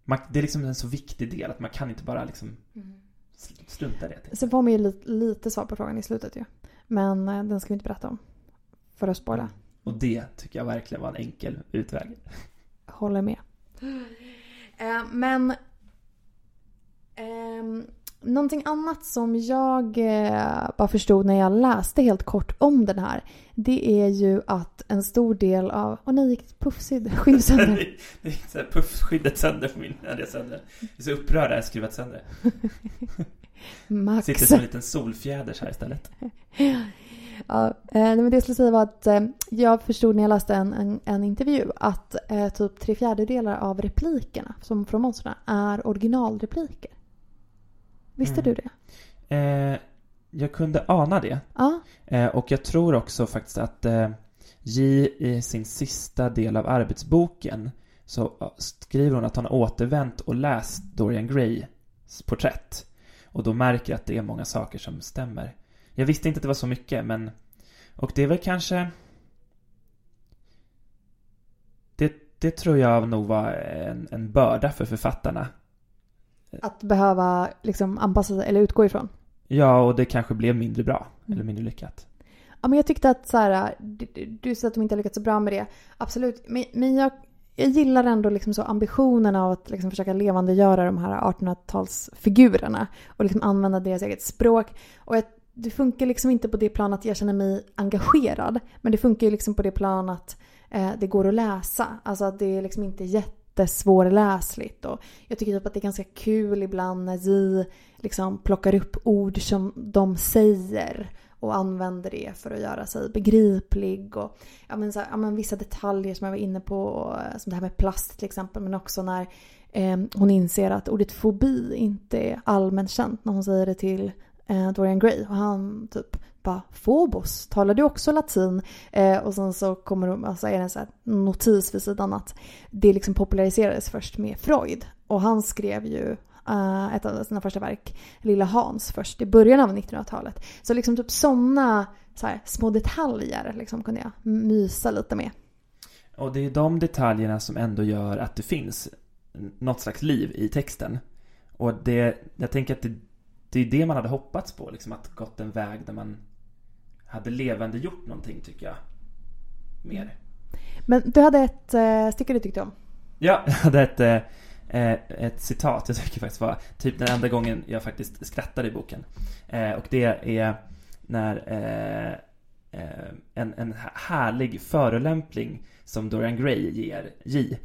Man, det är liksom en så viktig del att man kan inte bara liksom... Mm strunta i det. Sen får man ju lite, lite svar på frågan i slutet ju. Men eh, den ska vi inte berätta om. För att spoila. Och det tycker jag verkligen var en enkel utväg. Håller med. Eh, men eh, Någonting annat som jag eh, bara förstod när jag läste helt kort om den här. Det är ju att en stor del av... Åh nej, gick puffskyddet sönder? det gick så puffskyddet sönder på min... Ja, det är sönder. Jag är så upprörd jag skruvat sönder. Max. Sitter som en liten solfjäder här istället. ja, eh, men det jag skulle säga var att eh, jag förstod när jag läste en, en, en intervju att eh, typ tre fjärdedelar av replikerna som från monstren är originalrepliker. Visste mm. du det? Eh, jag kunde ana det. Ja. Eh, och jag tror också faktiskt att eh, J i sin sista del av arbetsboken så skriver hon att han har återvänt och läst Dorian Grays porträtt. Och då märker att det är många saker som stämmer. Jag visste inte att det var så mycket, men... Och det är väl kanske... Det, det tror jag nog var en, en börda för författarna. Att behöva liksom anpassa sig eller utgå ifrån? Ja, och det kanske blev mindre bra. Mm. Eller mindre lyckat. Ja, men jag tyckte att så här, du, du säger att de inte har lyckats så bra med det. Absolut. Men, men jag, jag gillar ändå liksom så ambitionen av att liksom försöka levandegöra de här 1800-talsfigurerna. Och liksom använda deras eget språk. Och jag, det funkar liksom inte på det plan att jag känner mig engagerad. Men det funkar ju liksom på det plan att eh, det går att läsa. Alltså att det är liksom inte jätte jättesvårläsligt. Och jag tycker typ att det är ganska kul ibland när J liksom plockar upp ord som de säger och använder det för att göra sig begriplig och ja, men, så ja, men vissa detaljer som jag var inne på, och, eh, som det här med plast till exempel, men också när eh, hon inser att ordet fobi inte är allmänt känt när hon säger det till eh, Dorian Gray och han typ bara Phobos, talar du också latin? Eh, och sen så kommer de, alltså är det en sån här notis vid sidan att det liksom populariserades först med Freud och han skrev ju eh, ett av sina första verk, Lilla Hans, först i början av 1900-talet. Så liksom typ sådana så här, små detaljer liksom kunde jag mysa lite med. Och det är de detaljerna som ändå gör att det finns något slags liv i texten. Och det, jag tänker att det, det är det man hade hoppats på, liksom att gått en väg där man hade levande gjort någonting tycker jag. Mer. Men du hade ett äh, stycke du tyckte om. Ja, jag hade ett, äh, ett citat jag tycker faktiskt var typ den enda gången jag faktiskt skrattade i boken. Äh, och det är när en, en härlig förolämpning som Dorian Gray ger J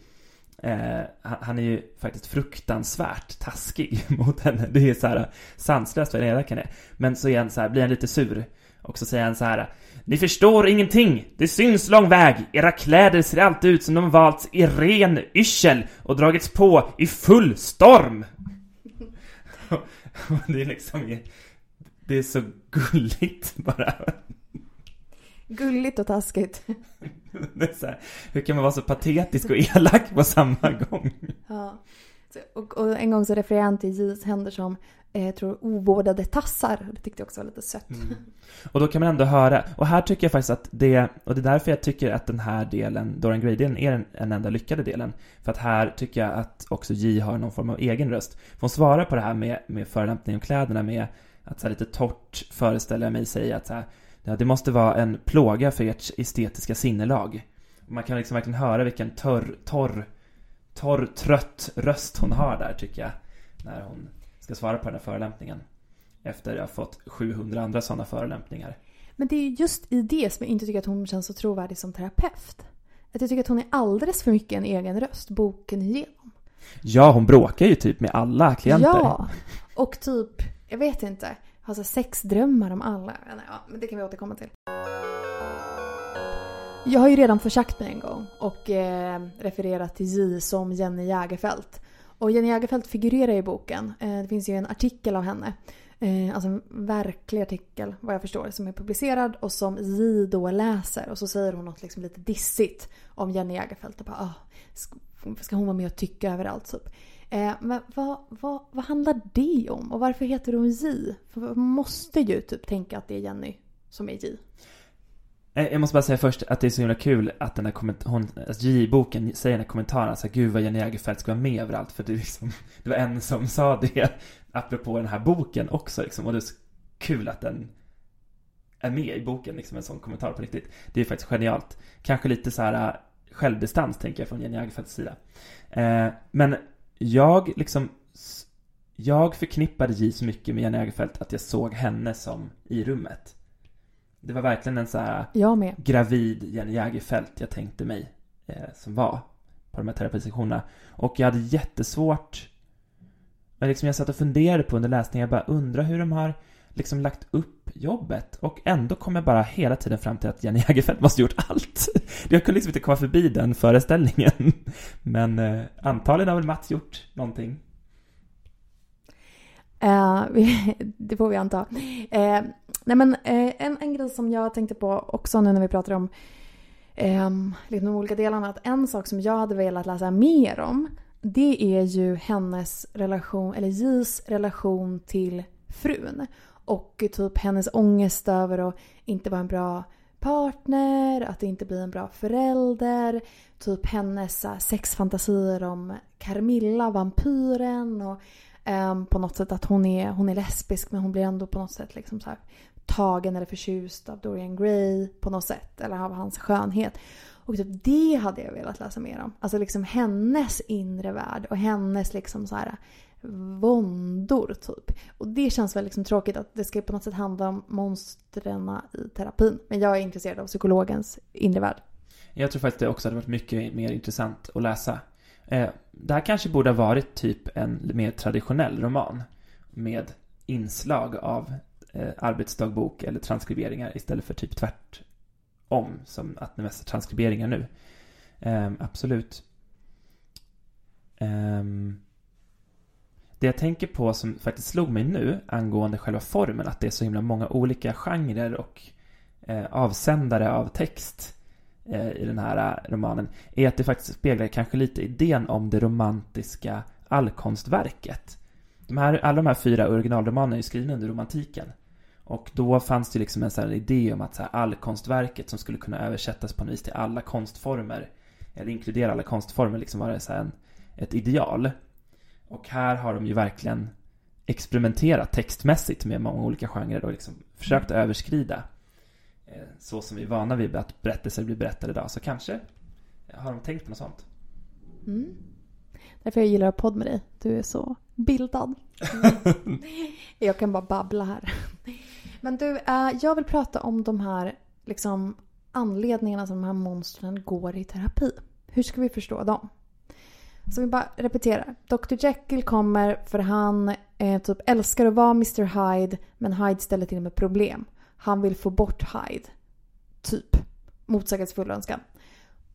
Eh, han är ju faktiskt fruktansvärt taskig mot henne. Det är så här eh, sanslöst vad elak han är. Men så är han så här, blir han lite sur. Och så säger han så här. Eh, Ni förstår ingenting. Det syns lång väg. Era kläder ser alltid ut som de valts i ren yrsel och dragits på i full storm. det är liksom, det är så gulligt bara. Gulligt och taskigt. Det är så här, hur kan man vara så patetisk och elak på samma gång? Ja. Och, och en gång så refererade han till J.S. händer som eh, jag tror ovårdade tassar. Det tyckte jag också var lite sött. Mm. Och då kan man ändå höra, och här tycker jag faktiskt att det, och det är därför jag tycker att den här delen, Dorian Gray-delen, är den, den enda lyckade delen. För att här tycker jag att också J har någon form av egen röst. För hon svarar på det här med, med förolämpning av kläderna med att så här lite torrt föreställer jag mig säga att så här, Ja, det måste vara en plåga för ert estetiska sinnelag. Man kan liksom verkligen höra vilken torr, torr, torr, trött röst hon har där tycker jag. När hon ska svara på den här förolämpningen. Efter att ha fått 700 andra sådana förolämpningar. Men det är just i det som jag inte tycker att hon känns så trovärdig som terapeut. Att jag tycker att hon är alldeles för mycket en egen röst, boken igenom. Ja, hon bråkar ju typ med alla klienter. Ja, och typ, jag vet inte har så sexdrömmar om alla. Ja, men det kan vi återkomma till. Jag har ju redan försagt mig en gång och eh, refererat till J som Jenny Jägerfeld. Och Jenny Jägerfeld figurerar i boken. Eh, det finns ju en artikel av henne. Eh, alltså en verklig artikel vad jag förstår som är publicerad och som J då läser. Och så säger hon något liksom lite dissigt om Jenny Jägerfeld. Och bara, ah, ska hon vara med och tycka överallt typ. Eh, men vad, vad, vad handlar det om? Och varför heter hon J? För man måste ju typ tänka att det är Jenny som är J. Eh, jag måste bara säga först att det är så himla kul att den här hon, alltså J-boken säger den här kommentaren så här, gud vad Jenny Jägerfeld ska vara med överallt. För det, liksom, det var en som sa det apropå den här boken också liksom. Och det är så kul att den är med i boken, liksom en sån kommentar på riktigt. Det är faktiskt genialt. Kanske lite så här eh, självdistans tänker jag från Jenny Jägerfelds sida. Eh, men jag liksom jag förknippade J så mycket med Jenny Jägerfeldt att jag såg henne som i rummet. Det var verkligen en så här gravid Jenny Jägerfeldt jag tänkte mig eh, som var på de här terapisektionerna. Och jag hade jättesvårt men liksom jag satt och funderade på under läsningen, jag bara undrar hur de har liksom lagt upp jobbet och ändå kom jag bara hela tiden fram till att Jenny Jägerfeld måste gjort allt. Jag kunde liksom inte komma förbi den föreställningen. Men eh, antagligen har väl Mats gjort någonting. Uh, det får vi anta. Uh, nej men uh, en, en grej som jag tänkte på också nu när vi pratar om um, liksom de olika delarna. Att en sak som jag hade velat läsa mer om det är ju hennes relation, eller J's relation till frun. Och typ hennes ångest över att inte vara en bra partner, att inte bli en bra förälder. Typ hennes sexfantasier om Carmilla, vampyren. Och um, på något sätt att hon är, hon är lesbisk men hon blir ändå på något sätt liksom så här, tagen eller förtjust av Dorian Gray på något sätt. Eller av hans skönhet. Och typ det hade jag velat läsa mer om. Alltså liksom hennes inre värld och hennes liksom så här våndor typ. Och det känns väl liksom tråkigt att det ska på något sätt handla om monstren i terapin. Men jag är intresserad av psykologens inre värld. Jag tror faktiskt det också hade varit mycket mer intressant att läsa. Eh, det här kanske borde ha varit typ en mer traditionell roman. Med inslag av eh, arbetsdagbok eller transkriberingar istället för typ tvärtom som att det mest är transkriberingar nu. Eh, absolut. Um, det jag tänker på som faktiskt slog mig nu angående själva formen, att det är så himla många olika genrer och eh, avsändare av text eh, i den här eh, romanen, är att det faktiskt speglar kanske lite idén om det romantiska allkonstverket. De här, alla de här fyra originalromanerna är skrivna under romantiken. Och då fanns det liksom en sån idé om att så här, allkonstverket som skulle kunna översättas på något vis till alla konstformer, eller inkludera alla konstformer, liksom var det så en, ett ideal. Och här har de ju verkligen experimenterat textmässigt med många olika genrer och liksom försökt mm. överskrida eh, så som vi är vana vid att berättelser blir berättade idag. Så kanske har de tänkt på något sånt. Mm. Därför jag gillar att podd med dig. Du är så bildad. jag kan bara babbla här. Men du, eh, jag vill prata om de här liksom, anledningarna som de här monstren går i terapi. Hur ska vi förstå dem? Så vi bara repeterar. Dr Jekyll kommer för han eh, typ älskar att vara Mr Hyde men Hyde ställer till med problem. Han vill få bort Hyde. Typ. Motsägelsefull önskan.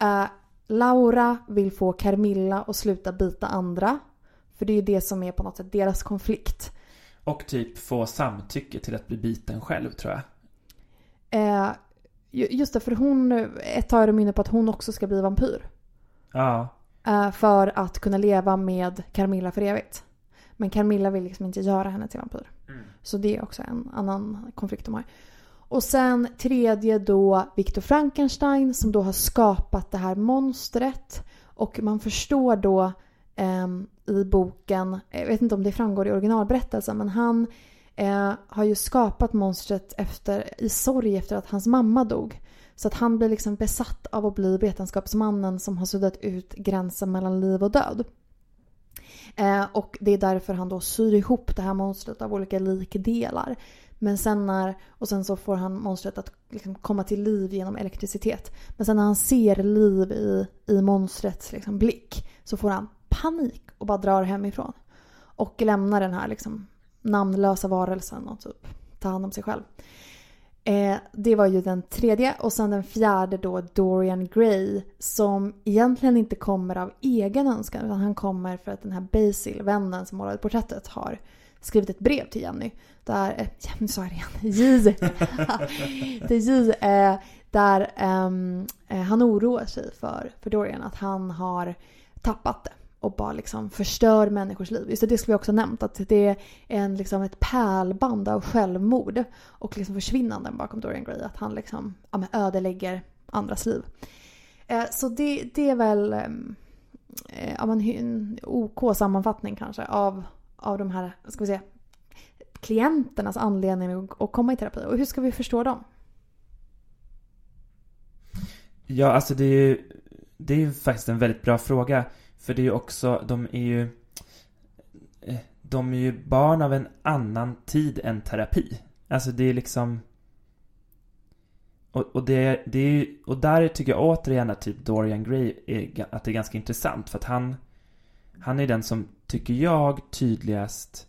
Uh, Laura vill få Carmilla att sluta bita andra. För det är ju det som är på något sätt deras konflikt. Och typ få samtycke till att bli biten själv tror jag. Uh, just det, för hon, ett tag är de inne på att hon också ska bli vampyr. Ja. Eh, för att kunna leva med Carmilla för evigt. Men Carmilla vill liksom inte göra henne till vampyr. Mm. Så det är också en annan konflikt de har. Och sen tredje då Viktor Frankenstein som då har skapat det här monstret. Och man förstår då eh, i boken, jag vet inte om det framgår i originalberättelsen, men han eh, har ju skapat monstret efter, i sorg efter att hans mamma dog. Så att han blir liksom besatt av att bli vetenskapsmannen som har suddat ut gränsen mellan liv och död. Eh, och det är därför han då syr ihop det här monstret av olika likdelar. Men sen när, och sen så får han monstret att liksom komma till liv genom elektricitet. Men sen när han ser liv i, i monstrets liksom blick så får han panik och bara drar hemifrån. Och lämnar den här liksom namnlösa varelsen och typ tar hand om sig själv. Eh, det var ju den tredje och sen den fjärde då Dorian Gray som egentligen inte kommer av egen önskan utan han kommer för att den här Basil, vännen som målade porträttet, har skrivit ett brev till Jenny. Där, eh, Jenny sa jag igen, J. till J. Eh, där ehm, eh, han oroar sig för, för Dorian att han har tappat det och bara liksom förstör människors liv. Just det, det skulle vi också ha nämnt. Att det är en, liksom ett pärlband av självmord och liksom försvinnanden bakom Dorian Gray. Att han liksom ja, men ödelägger andras liv. Eh, så det, det är väl ehm, eh, ja, men en OK sammanfattning kanske av, av de här, ska vi säga, klienternas anledning att komma i terapi. Och hur ska vi förstå dem? Ja, alltså det är ju, det är ju faktiskt en väldigt bra fråga. För det är ju också, de är ju eh, de är ju barn av en annan tid än terapi. Alltså det är liksom och, och, det, det är, och där tycker jag återigen att typ Dorian Gray är, att det är ganska intressant för att han Han är den som, tycker jag, tydligast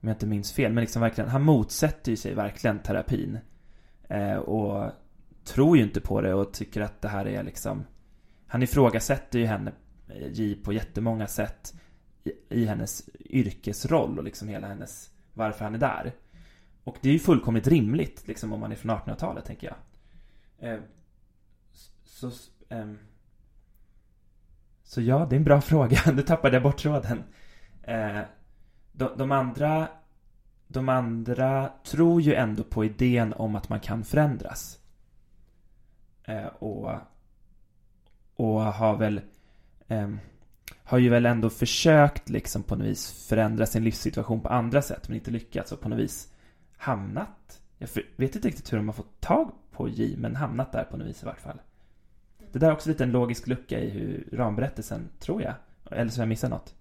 Om jag inte minns fel, men liksom verkligen, han motsätter ju sig verkligen terapin eh, Och tror ju inte på det och tycker att det här är liksom Han ifrågasätter ju henne Eh, J på jättemånga sätt i, i hennes yrkesroll och liksom hela hennes varför han är där. Och det är ju fullkomligt rimligt liksom om man är från 1800-talet tänker jag. Eh, så, ehm... så ja, det är en bra fråga. Nu tappade jag bort tråden. Eh, de, de andra de andra tror ju ändå på idén om att man kan förändras. Eh, och, och har väl eh, har ju väl ändå försökt liksom på något vis förändra sin livssituation på andra sätt men inte lyckats och på något vis hamnat jag vet inte riktigt hur de har fått tag på J men hamnat där på något vis i vart fall. Det där är också lite en logisk lucka i hur ramberättelsen, tror jag. Eller så har jag missat något.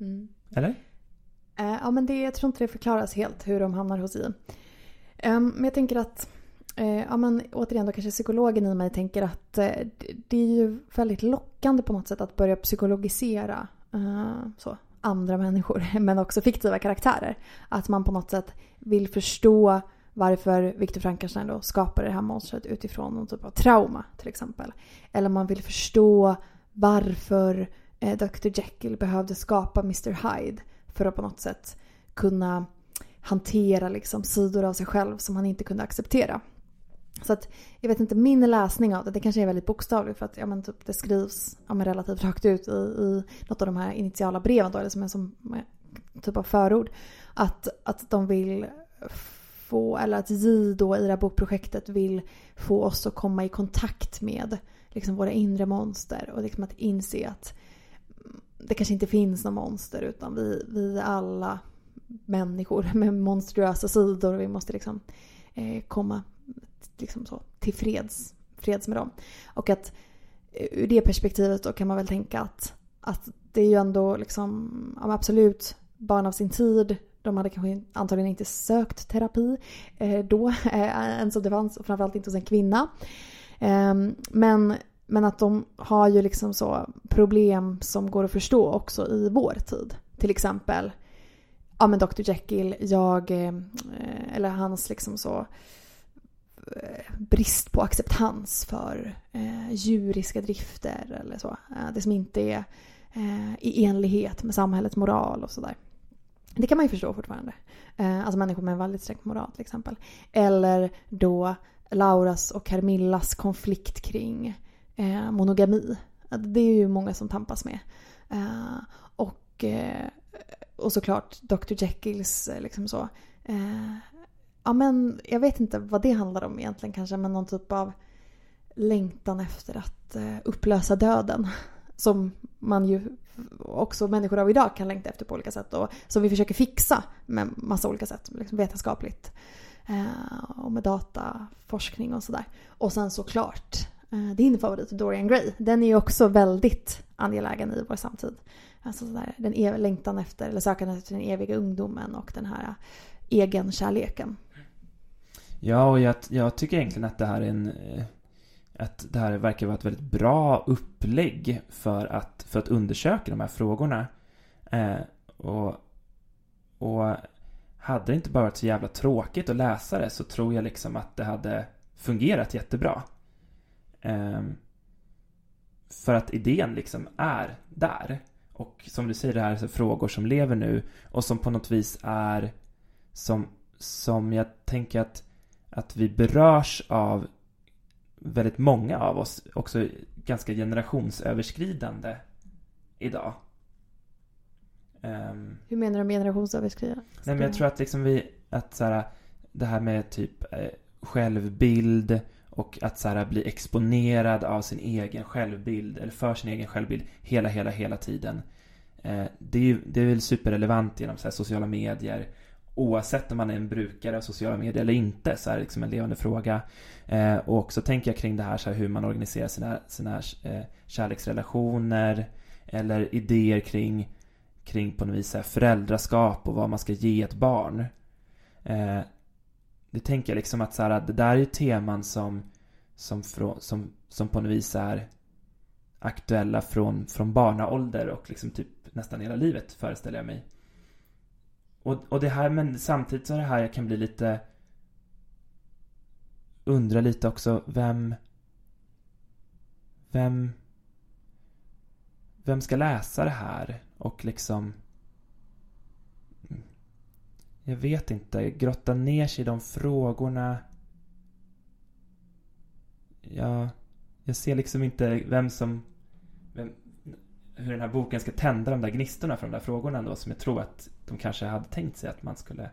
Mm. Eller? Uh, ja men det, jag tror inte det förklaras helt hur de hamnar hos J. Um, men jag tänker att Eh, Eh, ja, men återigen då kanske psykologen i mig tänker att eh, det är ju väldigt lockande på något sätt att börja psykologisera. Eh, så. andra människor men också fiktiva karaktärer. Att man på något sätt vill förstå varför Viktor Frankenstein då skapade det här monstret utifrån någon typ av trauma till exempel. Eller man vill förstå varför Dr Jekyll behövde skapa Mr Hyde för att på något sätt kunna hantera liksom sidor av sig själv som han inte kunde acceptera. Så att jag vet inte, min läsning av det, det kanske är väldigt bokstavligt för att ja, men typ, det skrivs ja, men relativt rakt ut i, i något av de här initiala breven då, eller som en som, eh, typ av förord. Att, att de vill få, eller att J då i det här bokprojektet vill få oss att komma i kontakt med liksom våra inre monster och liksom att inse att mm, det kanske inte finns några monster utan vi, vi är alla människor med monstruösa sidor och vi måste liksom eh, komma liksom så, till freds, freds med dem. Och att eh, ur det perspektivet då kan man väl tänka att, att det är ju ändå liksom, ja, absolut barn av sin tid. De hade kanske antagligen inte sökt terapi eh, då, eh, ens om det fanns, framförallt inte hos en kvinna. Eh, men, men att de har ju liksom så problem som går att förstå också i vår tid. Till exempel, ja men Dr Jekyll, jag, eh, eller hans liksom så Eh, brist på acceptans för eh, djuriska drifter eller så. Eh, det som inte är eh, i enlighet med samhällets moral och sådär. Det kan man ju förstå fortfarande. Alltså människor med en väldigt sträng moral till exempel. Eller då Lauras och Carmillas konflikt kring monogami. Det är ju många som tampas med. Och, och såklart Dr Jekylls liksom så Ja men jag vet inte vad det handlar om egentligen kanske men någon typ av längtan efter att eh, upplösa döden. Som man ju också människor av idag kan längta efter på olika sätt och som vi försöker fixa med massa olika sätt. Liksom vetenskapligt. Eh, och med dataforskning och sådär. Och sen såklart eh, din favorit Dorian Gray. Den är ju också väldigt angelägen i vår samtid. Alltså sådär, den längtan efter, eller sökandet efter den eviga ungdomen och den här egen kärleken. Ja, och jag, jag tycker egentligen att det här är en... Eh, att det här verkar vara ett väldigt bra upplägg för att, för att undersöka de här frågorna. Eh, och, och hade det inte bara varit så jävla tråkigt att läsa det så tror jag liksom att det hade fungerat jättebra. Eh, för att idén liksom är där. Och som du säger, det här är frågor som lever nu och som på något vis är som, som jag tänker att att vi berörs av väldigt många av oss, också ganska generationsöverskridande idag. Um, Hur menar du med generationsöverskridande? Nej men jag tror att liksom vi, att så här, det här med typ eh, självbild och att så här, bli exponerad av sin egen självbild eller för sin egen självbild hela, hela, hela tiden. Eh, det, är ju, det är väl superrelevant genom så här, sociala medier oavsett om man är en brukare av sociala medier eller inte så är det liksom en levande fråga. Eh, och också tänker jag kring det här, så här hur man organiserar sina, sina eh, kärleksrelationer eller idéer kring, kring på något vis här, föräldraskap och vad man ska ge ett barn. Eh, det tänker jag liksom att så här, det där är ju teman som, som, från, som, som på något vis är aktuella från, från barnaålder och liksom typ nästan hela livet föreställer jag mig. Och, och det här, men samtidigt så är det här jag kan bli lite undra lite också vem vem vem ska läsa det här? Och liksom jag vet inte, grotta ner sig i de frågorna. Jag, jag ser liksom inte vem som vem, hur den här boken ska tända de där gnistorna för de där frågorna ändå som jag tror att de kanske hade tänkt sig att man skulle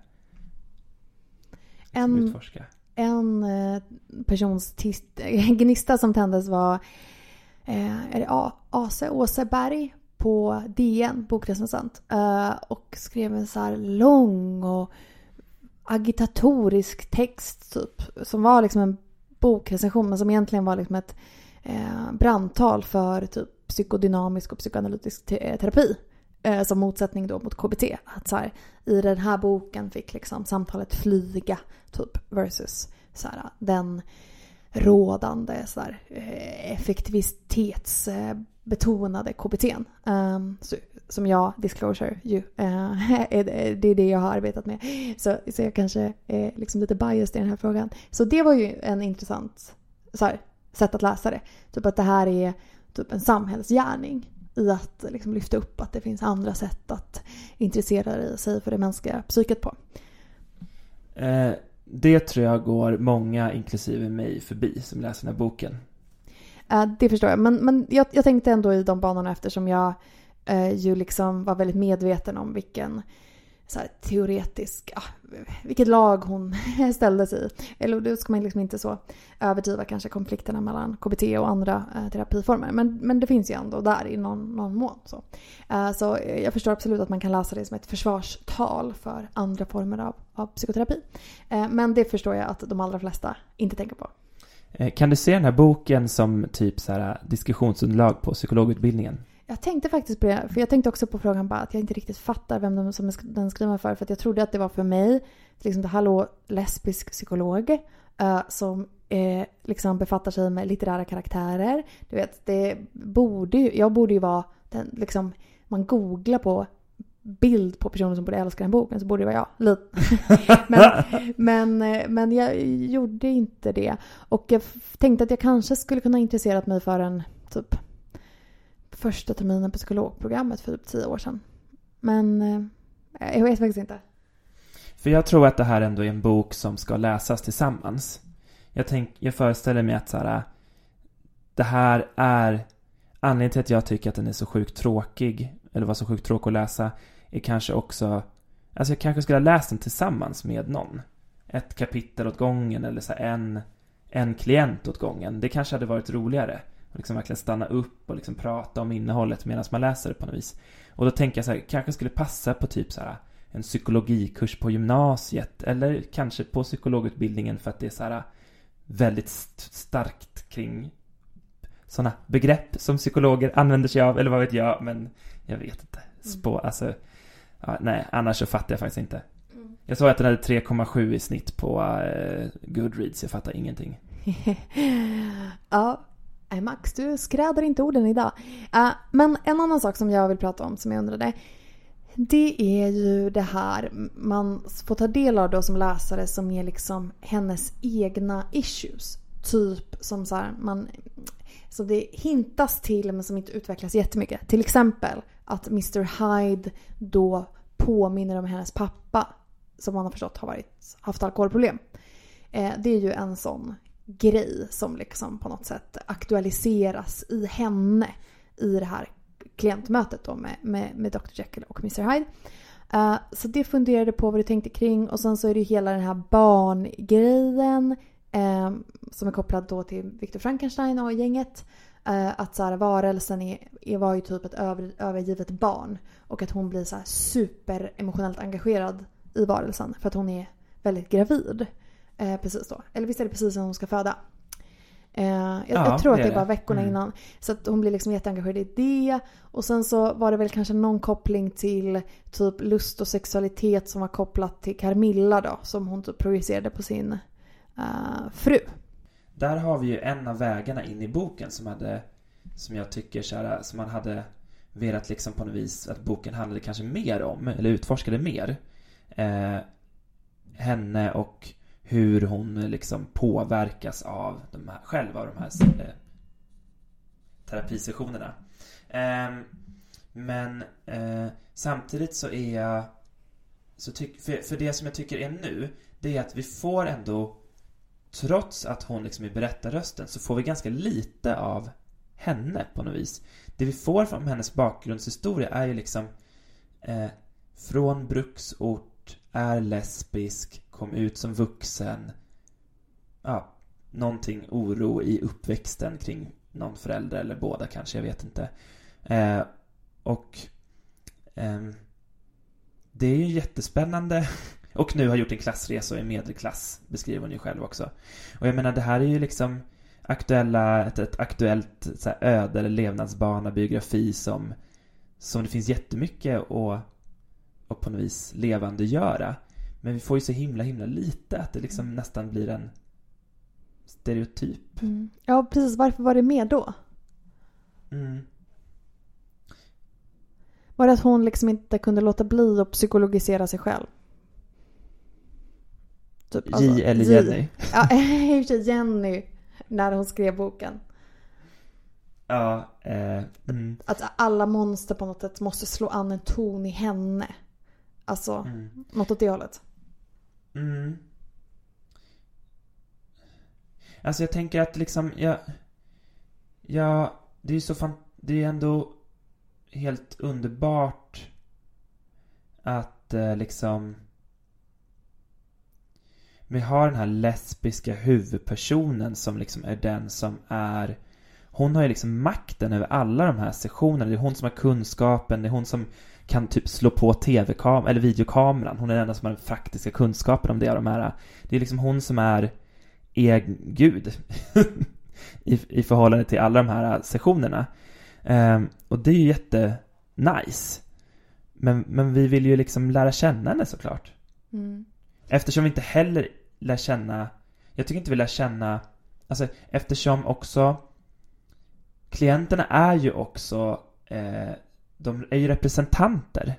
en, utforska. En eh, persons gnista som tändes var eh, är det Ase Åseberg på DN, bokrecensent. Eh, och skrev en så här lång och agitatorisk text typ. Som var liksom en bokrecension men som egentligen var liksom ett brandtal för typ psykodynamisk och psykoanalytisk eh, terapi. Eh, som motsättning då mot KBT. Att så här, i den här boken fick liksom samtalet flyga typ versus så här, den rådande så här, eh, effektivitetsbetonade KBT. Um, ehm, så, som jag, disclosure, ju, uh, det är det jag har arbetat med. Så, så jag kanske är liksom lite biased i den här frågan. Så det var ju en intressant så här, sätt att läsa det. Typ att det här är typ en samhällsgärning i att liksom lyfta upp att det finns andra sätt att intressera sig för det mänskliga psyket på. Eh, det tror jag går många, inklusive mig, förbi som läser den här boken. Eh, det förstår jag. Men, men jag, jag tänkte ändå i de banorna eftersom jag eh, ju liksom var väldigt medveten om vilken så här, teoretisk, ja, vilket lag hon ställdes i. Eller då ska man liksom inte så överdriva kanske konflikterna mellan KBT och andra eh, terapiformer. Men, men det finns ju ändå där i någon, någon mån. Så. Eh, så jag förstår absolut att man kan läsa det som ett försvarstal för andra former av, av psykoterapi. Eh, men det förstår jag att de allra flesta inte tänker på. Eh, kan du se den här boken som typ så här eh, diskussionsunderlag på psykologutbildningen? Jag tänkte faktiskt på det, för jag tänkte också på frågan bara att jag inte riktigt fattar vem de, som är den skriver för. För att jag trodde att det var för mig, liksom till exempel hallå lesbisk psykolog, uh, som eh, liksom befattar sig med litterära karaktärer. Du vet, det borde ju, jag borde ju vara den, liksom, man googlar på bild på personer som borde älska den boken så borde det vara jag. men, men, eh, men jag gjorde inte det. Och jag tänkte att jag kanske skulle kunna intresserat mig för en typ första terminen på psykologprogrammet för typ tio år sedan. Men eh, jag vet faktiskt inte. För jag tror att det här ändå är en bok som ska läsas tillsammans. Jag, tänk, jag föreställer mig att så här, det här är anledningen till att jag tycker att den är så sjukt tråkig, eller var så sjukt tråkig att läsa, är kanske också, alltså jag kanske skulle ha läst den tillsammans med någon. Ett kapitel åt gången eller så en, en klient åt gången. Det kanske hade varit roligare. Och liksom verkligen stanna upp och liksom prata om innehållet medan man läser det på något vis. Och då tänker jag så här, kanske skulle passa på typ så här en psykologikurs på gymnasiet eller kanske på psykologutbildningen för att det är så här väldigt starkt kring sådana begrepp som psykologer använder sig av, eller vad vet jag, men jag vet inte. Spå, mm. alltså, ja, nej, annars så fattar jag faktiskt inte. Mm. Jag såg att den hade 3,7 i snitt på uh, Goodreads, jag fattar ingenting. ja, Nej, Max, du skräder inte orden idag. Uh, men en annan sak som jag vill prata om som jag undrade. Det är ju det här man får ta del av då som läsare som är liksom hennes egna issues. Typ som så här, man... Så det hintas till men som inte utvecklas jättemycket. Till exempel att Mr Hyde då påminner om hennes pappa. Som man har förstått har varit, haft alkoholproblem. Eh, det är ju en sån grej som liksom på något sätt aktualiseras i henne i det här klientmötet då med, med, med Dr Jekyll och Mr Hyde. Uh, så det funderade på vad du tänkte kring och sen så är det ju hela den här barngrejen uh, som är kopplad då till Victor Frankenstein och gänget. Uh, att så här, varelsen är, är, var ju typ ett över, övergivet barn och att hon blir så här super emotionellt engagerad i varelsen för att hon är väldigt gravid. Eh, precis då. Eller visst är det precis när hon ska föda? Eh, jag, ja, jag, tror att det är bara veckorna mm. innan. Så att hon blir liksom jätteengagerad i det. Och sen så var det väl kanske någon koppling till typ lust och sexualitet som var kopplat till Carmilla då. Som hon typ projicerade på sin uh, fru. Där har vi ju en av vägarna in i boken som hade, som jag tycker så här, som man hade velat liksom på något vis att boken handlade kanske mer om, eller utforskade mer. Eh, henne och hur hon eh, liksom påverkas av de här, själv av de här eh, terapisessionerna. Eh, men eh, samtidigt så är jag så tyck, för, för det som jag tycker är nu, det är att vi får ändå Trots att hon liksom är berättarrösten så får vi ganska lite av henne på något vis. Det vi får från hennes bakgrundshistoria är ju liksom eh, från bruksort, är lesbisk, kom ut som vuxen. Ja, någonting oro i uppväxten kring någon förälder eller båda kanske, jag vet inte. Eh, och eh, det är ju jättespännande. Och nu har gjort en klassresa och är medelklass, beskriver hon ju själv också. Och jag menar, det här är ju liksom aktuella, ett, ett aktuellt så här, öde eller levnadsbana, biografi som, som det finns jättemycket att, att på något vis levande göra. Men vi får ju så himla, himla lite att det liksom mm. nästan blir en stereotyp. Mm. Ja, precis. Varför var det med då? Mm. Var det att hon liksom inte kunde låta bli att psykologisera sig själv? Typ, alltså, J eller Jenny? Ja, i och för sig Jenny. När hon skrev boken. Ja, eh, mm. Att alla monster på något sätt måste slå an en ton i henne. Alltså, mm. något åt det hållet. Mm. Alltså jag tänker att liksom, jag... Ja, det är ju så fan... Det är ändå helt underbart att eh, liksom... Vi har den här lesbiska huvudpersonen som liksom är den som är hon har ju liksom makten över alla de här sessionerna. Det är hon som har kunskapen, det är hon som kan typ slå på tv-kameran, eller videokameran. Hon är den enda som har den faktiska kunskapen om det. De här. Det är liksom hon som är egen gud I, i förhållande till alla de här sessionerna. Um, och det är ju jätte nice. Men, men vi vill ju liksom lära känna henne såklart. Mm. Eftersom vi inte heller lär känna, jag tycker inte vi lär känna, alltså eftersom också klienterna är ju också, eh, de är ju representanter.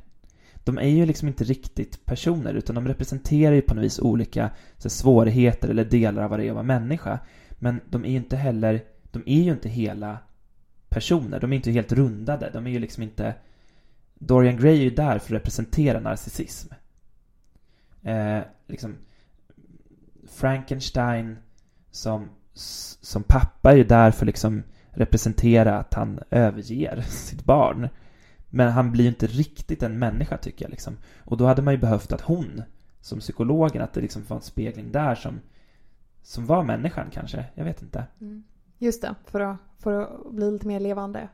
De är ju liksom inte riktigt personer utan de representerar ju på något vis olika så, svårigheter eller delar av vad det är att vara människa. Men de är ju inte heller, de är ju inte hela personer. De är inte helt rundade. De är ju liksom inte... Dorian Gray är ju där för att representera narcissism. Eh, liksom Frankenstein som, som pappa är ju där för liksom representera att han överger sitt barn. Men han blir ju inte riktigt en människa tycker jag liksom. Och då hade man ju behövt att hon, som psykologen, att det liksom var en spegling där som, som var människan kanske. Jag vet inte. Mm. Just det, för att, för att bli lite mer levande.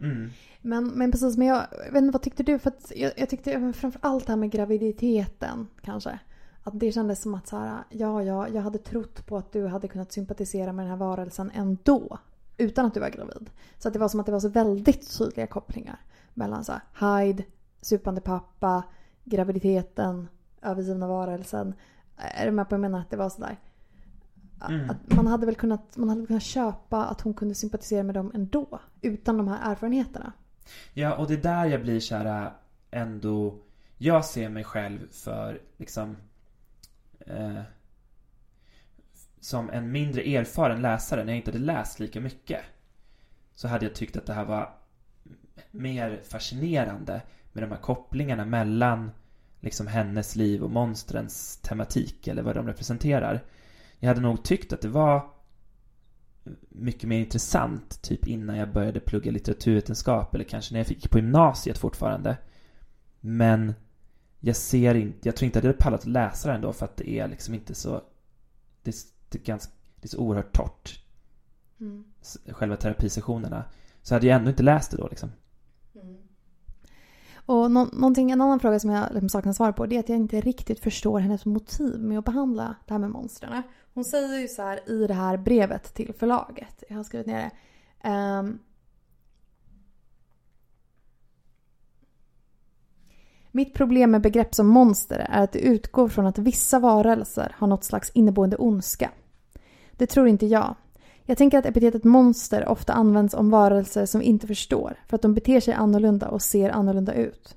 Mm. Men, men precis, men jag, jag vet inte, vad tyckte du? För att jag, jag tyckte framför allt det här med graviditeten kanske. Att det kändes som att så här, ja, ja, jag hade trott på att du hade kunnat sympatisera med den här varelsen ändå utan att du var gravid. Så att det var som att det var så väldigt tydliga kopplingar mellan så här, Hyde, supande pappa, graviditeten, övergivna varelsen. Är du med på vad jag menar? Att det var sådär. Mm. Att man hade väl kunnat, man hade kunnat köpa att hon kunde sympatisera med dem ändå. Utan de här erfarenheterna. Ja, och det är där jag blir såhär ändå... Jag ser mig själv för liksom... Eh, som en mindre erfaren läsare, när jag inte hade läst lika mycket, så hade jag tyckt att det här var mer fascinerande med de här kopplingarna mellan liksom hennes liv och monstrens tematik eller vad de representerar. Jag hade nog tyckt att det var mycket mer intressant typ innan jag började plugga litteraturvetenskap eller kanske när jag fick på gymnasiet fortfarande. Men jag ser inte, jag tror inte att jag hade pallat att läsa den då för att det är liksom inte så det, det, är ganska, det är så oerhört torrt. Mm. Själva terapisessionerna. Så hade jag ändå inte läst det då liksom. Mm. Och nå någonting, en annan fråga som jag liksom saknar svar på det är att jag inte riktigt förstår hennes motiv med att behandla det här med monstren. Hon säger ju så här i det här brevet till förlaget. Jag har skrivit ner det. Um, Mitt problem med begrepp som monster är att det utgår från att vissa varelser har något slags inneboende ondska. Det tror inte jag. Jag tänker att epitetet monster ofta används om varelser som vi inte förstår för att de beter sig annorlunda och ser annorlunda ut.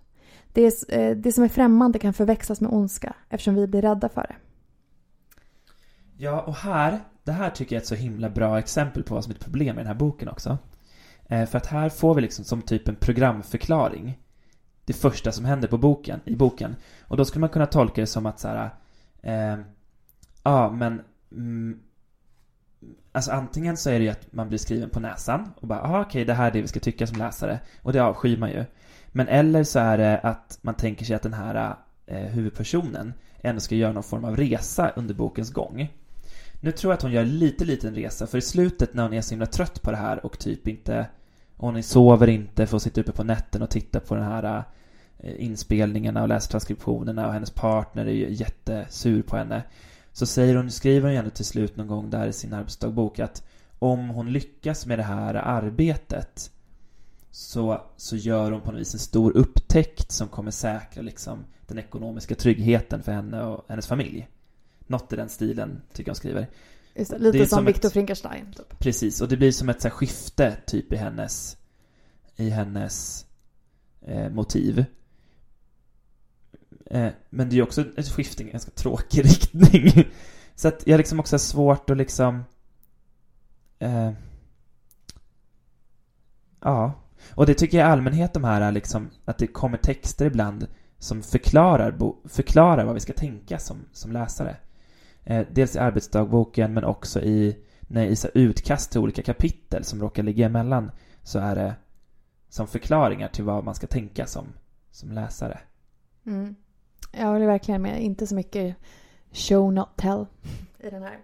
Det, är, eh, det som är främmande kan förväxlas med ondska eftersom vi blir rädda för det. Ja, och här, det här tycker jag är ett så himla bra exempel på vad som är ett problem i den här boken också. Eh, för att här får vi liksom som typ en programförklaring det första som händer på boken, i boken. Och då skulle man kunna tolka det som att så här, eh, ja men mm, Alltså antingen så är det ju att man blir skriven på näsan och bara, ah, okej okay, det här är det vi ska tycka som läsare. Och det avskyr man ju. Men eller så är det att man tänker sig att den här eh, huvudpersonen ändå ska göra någon form av resa under bokens gång. Nu tror jag att hon gör lite liten resa, för i slutet när hon är så himla trött på det här och typ inte hon sover inte, får sitta uppe på nätten och titta på den här eh, inspelningarna och läsa transkriptionerna och hennes partner är ju jättesur på henne. Så säger hon, skriver hon ju ändå till slut någon gång där i sin arbetsdagbok att om hon lyckas med det här arbetet så, så gör hon på något vis en stor upptäckt som kommer säkra liksom den ekonomiska tryggheten för henne och hennes familj. Något i den stilen tycker jag hon skriver. Just, lite som, som Viktor Frankenstein. Typ. Precis, och det blir som ett så skifte typ i hennes, i hennes eh, motiv. Eh, men det är ju också ett skifte i en ganska tråkig riktning. Så att jag liksom också har svårt att liksom... Eh, ja. Och det tycker jag i allmänhet de här liksom, att det kommer texter ibland som förklarar, bo, förklarar vad vi ska tänka som, som läsare. Eh, dels i arbetsdagboken men också i, när i så utkast till olika kapitel som råkar ligga emellan så är det som förklaringar till vad man ska tänka som, som läsare. Mm. Jag håller verkligen med. Inte så mycket show not tell i den här.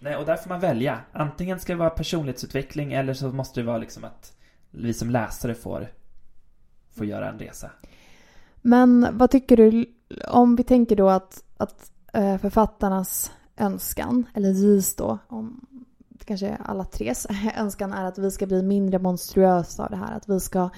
Nej, och där får man välja. Antingen ska det vara personlighetsutveckling eller så måste det vara liksom att vi som läsare får, får göra en resa. Men vad tycker du, om vi tänker då att, att eh, författarnas önskan, eller Jis då, om kanske alla tres önskan är att vi ska bli mindre monstruösa av det här. Att vi ska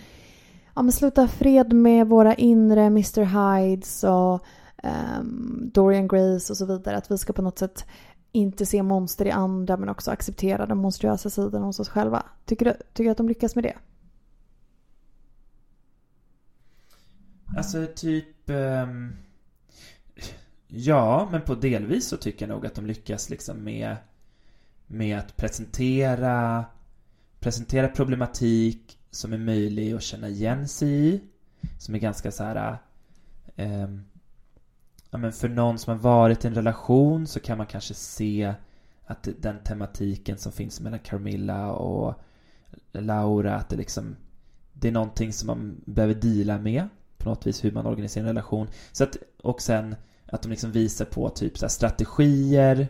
ja, men sluta fred med våra inre Mr Hydes och um, Dorian Grace och så vidare. Att vi ska på något sätt inte se monster i andra men också acceptera den monstruösa sidan hos oss själva. Tycker du, tycker du att de lyckas med det? Alltså typ... Um, ja, men på delvis så tycker jag nog att de lyckas liksom med, med att presentera, presentera problematik som är möjlig att känna igen sig i. Som är ganska så här... Um, ja, men för någon som har varit i en relation så kan man kanske se att den tematiken som finns mellan Carmilla och Laura, att det liksom det är någonting som man behöver dela med på något vis hur man organiserar en relation. Så att, och sen att de liksom visar på typ så strategier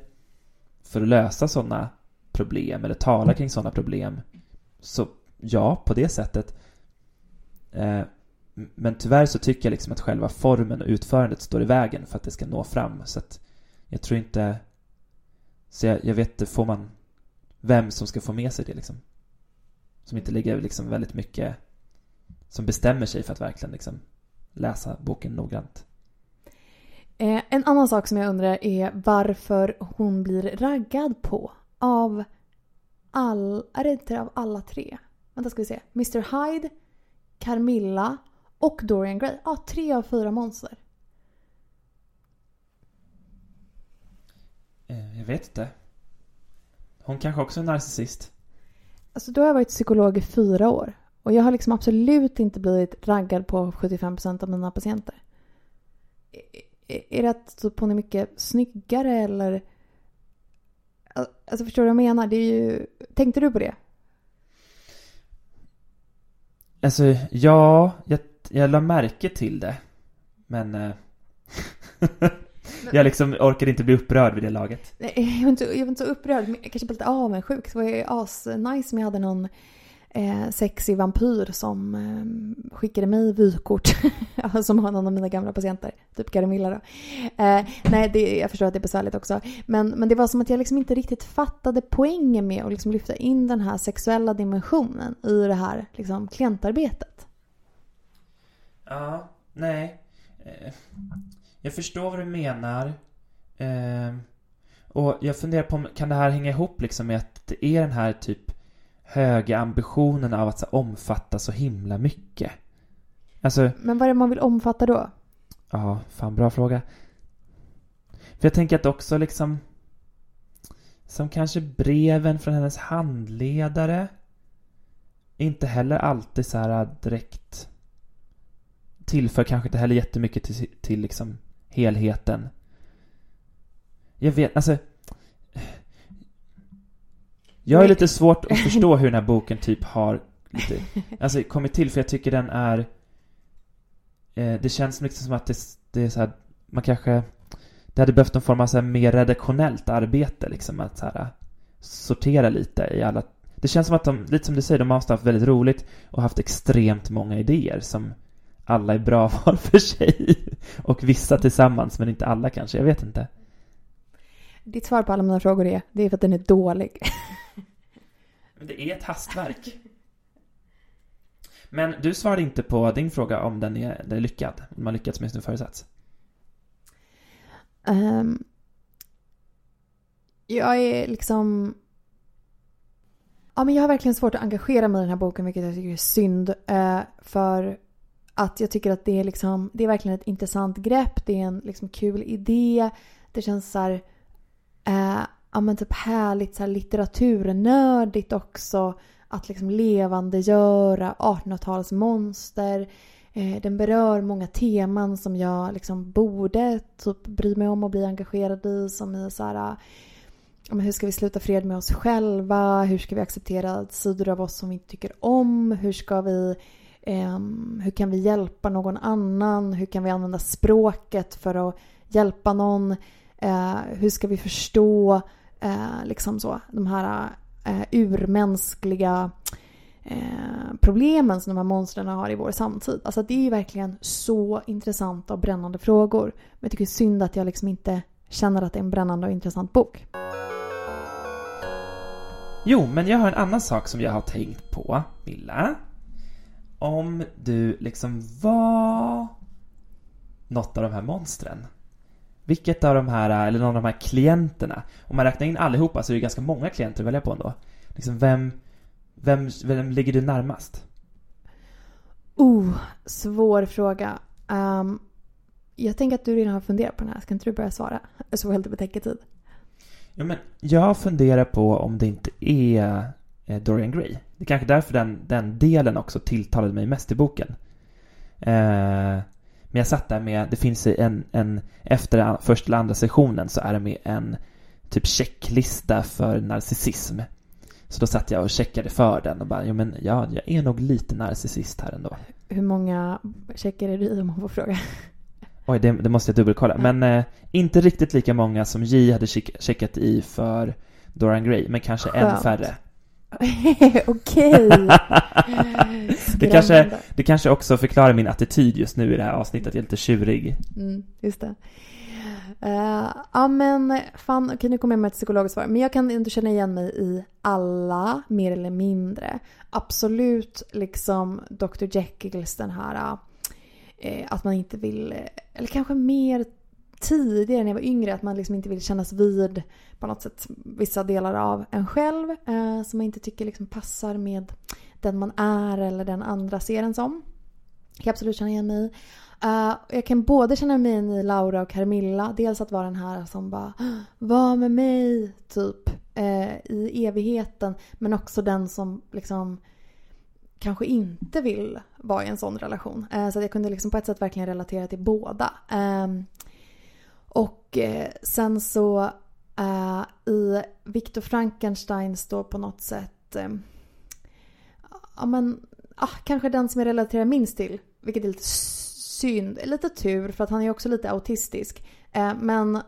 för att lösa sådana problem eller tala kring sådana problem. Så ja, på det sättet. Eh, men tyvärr så tycker jag liksom att själva formen och utförandet står i vägen för att det ska nå fram. Så att jag tror inte... Så jag, jag vet inte, får man... Vem som ska få med sig det liksom. Som inte ligger liksom väldigt mycket... Som bestämmer sig för att verkligen liksom läsa boken noggrant. Eh, en annan sak som jag undrar är varför hon blir raggad på av all... Är det inte av alla tre? Vänta ska vi se. Mr Hyde, Carmilla och Dorian Gray. Ja, tre av fyra monster. Eh, jag vet inte. Hon kanske också är narcissist. Alltså då har jag varit psykolog i fyra år. Och jag har liksom absolut inte blivit raggad på 75% av mina patienter. Är det att typ hon är mycket snyggare eller... Alltså förstår du vad jag menar? Det är ju... Tänkte du på det? Alltså, ja, jag jag la märke till det. Men... Eh, jag liksom orkade inte bli upprörd vid det laget. Nej, jag var inte, jag var inte så upprörd. Men jag kanske blev lite avundsjuk. Det var ju asnice om jag hade någon eh, sexig vampyr som eh, skickade mig vykort. som har någon av mina gamla patienter. Typ Carmilla då. Eh, nej, det, jag förstår att det är besvärligt också. Men, men det var som att jag liksom inte riktigt fattade poängen med att liksom lyfta in den här sexuella dimensionen i det här liksom, klientarbetet. Ja, nej. Eh, jag förstår vad du menar. Eh, och jag funderar på om, kan det här hänga ihop liksom med att det är den här typ höga ambitionen av att så, omfatta så himla mycket? Alltså... Men vad är det man vill omfatta då? Ja, fan bra fråga. För jag tänker att också liksom som kanske breven från hennes handledare inte heller alltid så här direkt tillför kanske inte heller jättemycket till, till liksom helheten. Jag vet, alltså... Jag har lite svårt att förstå hur den här boken typ har lite, alltså kommit till för jag tycker den är eh, Det känns liksom som att det, det är så här, man kanske Det hade behövt någon form av så här mer redaktionellt arbete liksom att så här, sortera lite i alla Det känns som att de, lite som du säger, de har haft väldigt roligt och haft extremt många idéer som alla är bra var för sig. Och vissa tillsammans, men inte alla kanske. Jag vet inte. Ditt svar på alla mina frågor är, det är för att den är dålig. Men det är ett hastverk. Men du svarade inte på din fråga om den är, den är lyckad. Om man lyckats med sin föresats. Um, jag är liksom... Ja, men jag har verkligen svårt att engagera mig i den här boken, vilket jag tycker är synd. Uh, för att jag tycker att det är, liksom, det är verkligen ett intressant grepp. Det är en liksom kul idé. Det känns så här, eh, ja, men typ härligt så här litteraturnördigt också. Att liksom levandegöra 1800-talsmonster. Eh, den berör många teman som jag liksom borde typ bry mig om och bli engagerad i. Som i så här, hur ska vi sluta fred med oss själva? Hur ska vi acceptera sidor av oss som vi inte tycker om? Hur ska vi eh, Ehm, hur kan vi hjälpa någon annan? Hur kan vi använda språket för att hjälpa någon? Eh, hur ska vi förstå eh, liksom så, de här eh, urmänskliga problemen som de här monstren har i vår samtid. Alltså det är ju verkligen så intressanta och brännande frågor. Men jag tycker det är synd att jag liksom inte känner att det är en brännande och intressant bok. Jo, men jag har en annan sak som jag har tänkt på, Milla. Om du liksom var något av de här monstren. Vilket av de här, eller någon av de här klienterna, om man räknar in allihopa så är det ganska många klienter att välja på ändå. Liksom vem, vem, vem ligger du närmast? Oh, svår fråga. Um, jag tänker att du redan har funderat på den här. Ska inte du börja svara? Så får jag lite betänketid. Ja, men jag funderar på om det inte är Dorian Gray. Det är kanske därför den, den delen också tilltalade mig mest i boken. Eh, men jag satt där med, det finns en, en efter första eller andra sessionen så är det med en typ checklista för narcissism. Så då satt jag och checkade för den och bara, jo men ja, jag är nog lite narcissist här ändå. Hur många checkar är du i om man får fråga? Oj, det, det måste jag dubbelkolla. Men eh, inte riktigt lika många som J hade checkat i för Dorian Gray, men kanske Skönt. en färre. Okej. det, kanske, det kanske också förklarar min attityd just nu i det här avsnittet. Jag är lite tjurig. Mm, just det. Uh, ja men fan, okej okay, nu kommer jag med ett psykologiskt svar. Men jag kan inte känna igen mig i alla, mer eller mindre. Absolut liksom Dr. Jekylls den här uh, att man inte vill, eller kanske mer tidigare när jag var yngre att man liksom inte vill kännas vid på något sätt vissa delar av en själv eh, som man inte tycker liksom passar med den man är eller den andra ser en som. Jag kan absolut känna igen mig uh, Jag kan både känna mig igen i Laura och Carmilla. Dels att vara den här som bara Var med mig, typ. eh, I evigheten. Men också den som liksom kanske inte vill vara i en sån relation. Eh, så jag kunde liksom på ett sätt verkligen relatera till båda. Ehm, och eh, sen så eh, i Viktor Frankensteins då på något sätt eh, ja men ah, kanske den som jag relaterar minst till. Vilket är lite synd, lite tur för att han är också lite autistisk. Eh, men eh,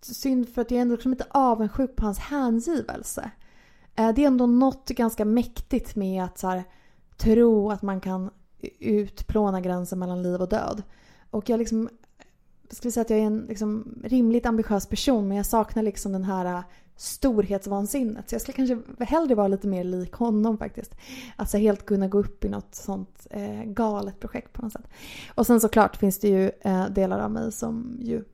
synd för att jag är ändå liksom lite avundsjuk på hans hängivelse. Eh, det är ändå något ganska mäktigt med att så här, tro att man kan utplåna gränsen mellan liv och död. Och jag liksom skulle säga att jag är en liksom, rimligt ambitiös person men jag saknar liksom den här äh, storhetsvansinnet. Så jag skulle kanske hellre vara lite mer lik honom faktiskt. Alltså helt kunna gå upp i något sånt eh, galet projekt på något sätt. Och sen såklart finns det ju eh, delar av mig som ju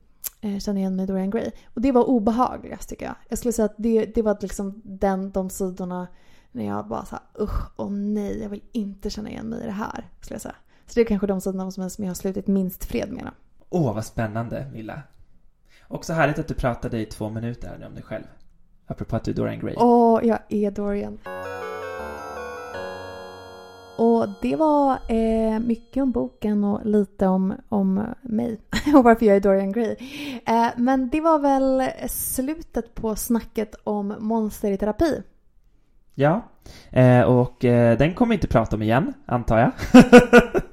eh, känner igen mig i Dorian Gray. Och det var obehagligast tycker jag. Jag skulle säga att det, det var liksom den, de sidorna när jag bara såhär usch, åh nej, jag vill inte känna igen mig i det här. Skulle jag säga. Så det är kanske de sidorna som jag har slutit minst fred med. då. Åh, vad spännande, Milla. Också härligt att du pratade i två minuter nu om dig själv. Apropå att du är Dorian Gray. Åh, jag är Dorian. Och det var eh, mycket om boken och lite om, om mig och varför jag är Dorian Gray. Eh, men det var väl slutet på snacket om monster i terapi. Ja, eh, och eh, den kommer vi inte prata om igen, antar jag.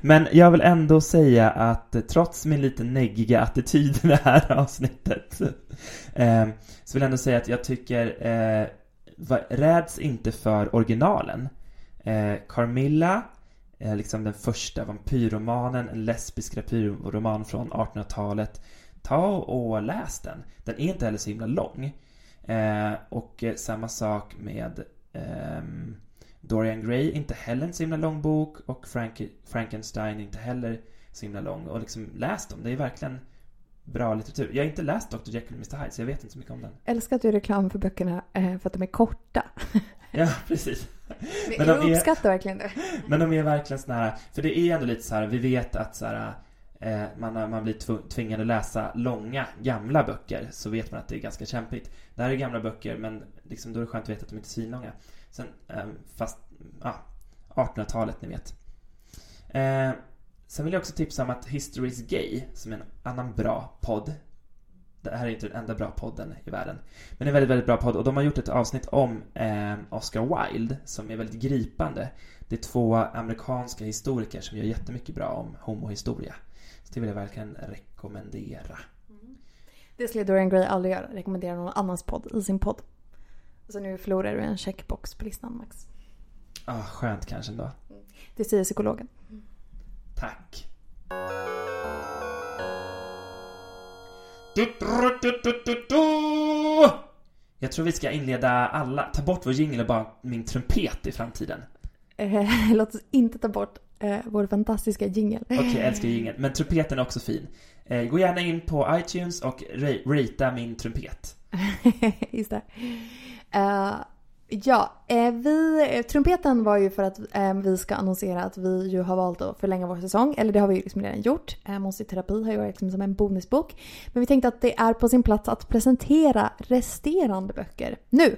Men jag vill ändå säga att trots min lite neggiga attityd i det här avsnittet eh, så vill jag ändå säga att jag tycker eh, räds inte för originalen. Eh, Carmilla, eh, liksom den första vampyrromanen, en lesbisk vampyrroman från 1800-talet. Ta och läs den. Den är inte heller så himla lång. Eh, och eh, samma sak med ehm, Dorian Gray, inte heller en så himla lång bok och Frank Frankenstein, inte heller så himla lång. Och liksom läs dem, det är verkligen bra litteratur. Jag har inte läst Dr. Jekyll och Mr. Hyde så jag vet inte så mycket om den. Jag älskar att du gör reklam för böckerna eh, för att de är korta. Ja, precis. Men Men jag de är- uppskattar verkligen det. Men de är verkligen såna här, för det är ändå lite så här, vi vet att så här, eh, man, man blir tv- tvingad att läsa långa, gamla böcker, så vet man att det är ganska kämpigt. Det här är gamla böcker, men liksom, då är det skönt att veta att de inte är svinlånga. Sen, eh, fast, ja, 1800-talet, ni vet. Eh, sen vill jag också tipsa om att History is Gay, som är en annan bra podd. Det här är inte den enda bra podden i världen. Men det är en väldigt, väldigt bra podd och de har gjort ett avsnitt om eh, Oscar Wilde som är väldigt gripande. Det är två amerikanska historiker som gör jättemycket bra om homohistoria. Så det vill jag verkligen rekommendera. Mm. Det skulle Dorian Gray aldrig göra. Rekommendera någon annans podd i sin podd. Så nu förlorar du en checkbox på listan Max. Ah, skönt kanske ändå. Det säger psykologen. Tack. Jag tror vi ska inleda alla, ta bort vår jingle och bara min trumpet i framtiden. Eh, låt oss inte ta bort eh, vår fantastiska jingle. Okej, jag älskar jingeln. Men trumpeten är också fin. Eh, gå gärna in på iTunes och ra- ratea min trumpet. Just det. Uh, ja, eh, vi, trumpeten var ju för att eh, vi ska annonsera att vi ju har valt att förlänga vår säsong. Eller det har vi ju liksom redan gjort. Eh, Monster terapi har ju varit liksom som en bonusbok. Men vi tänkte att det är på sin plats att presentera resterande böcker nu.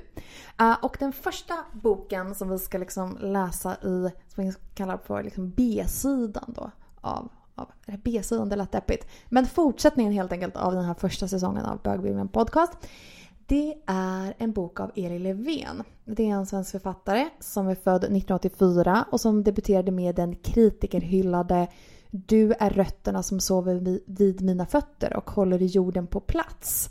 Uh, och den första boken som vi ska liksom läsa i, som vi kallar för liksom B-sidan då av av B-sidan, det lät deppigt. Men fortsättningen helt enkelt av den här första säsongen av Bögbibeln Podcast. Det är en bok av Elin Levén. Det är en svensk författare som är född 1984 och som debuterade med den kritikerhyllade Du är rötterna som sover vid- mina fötter och håller jorden på plats.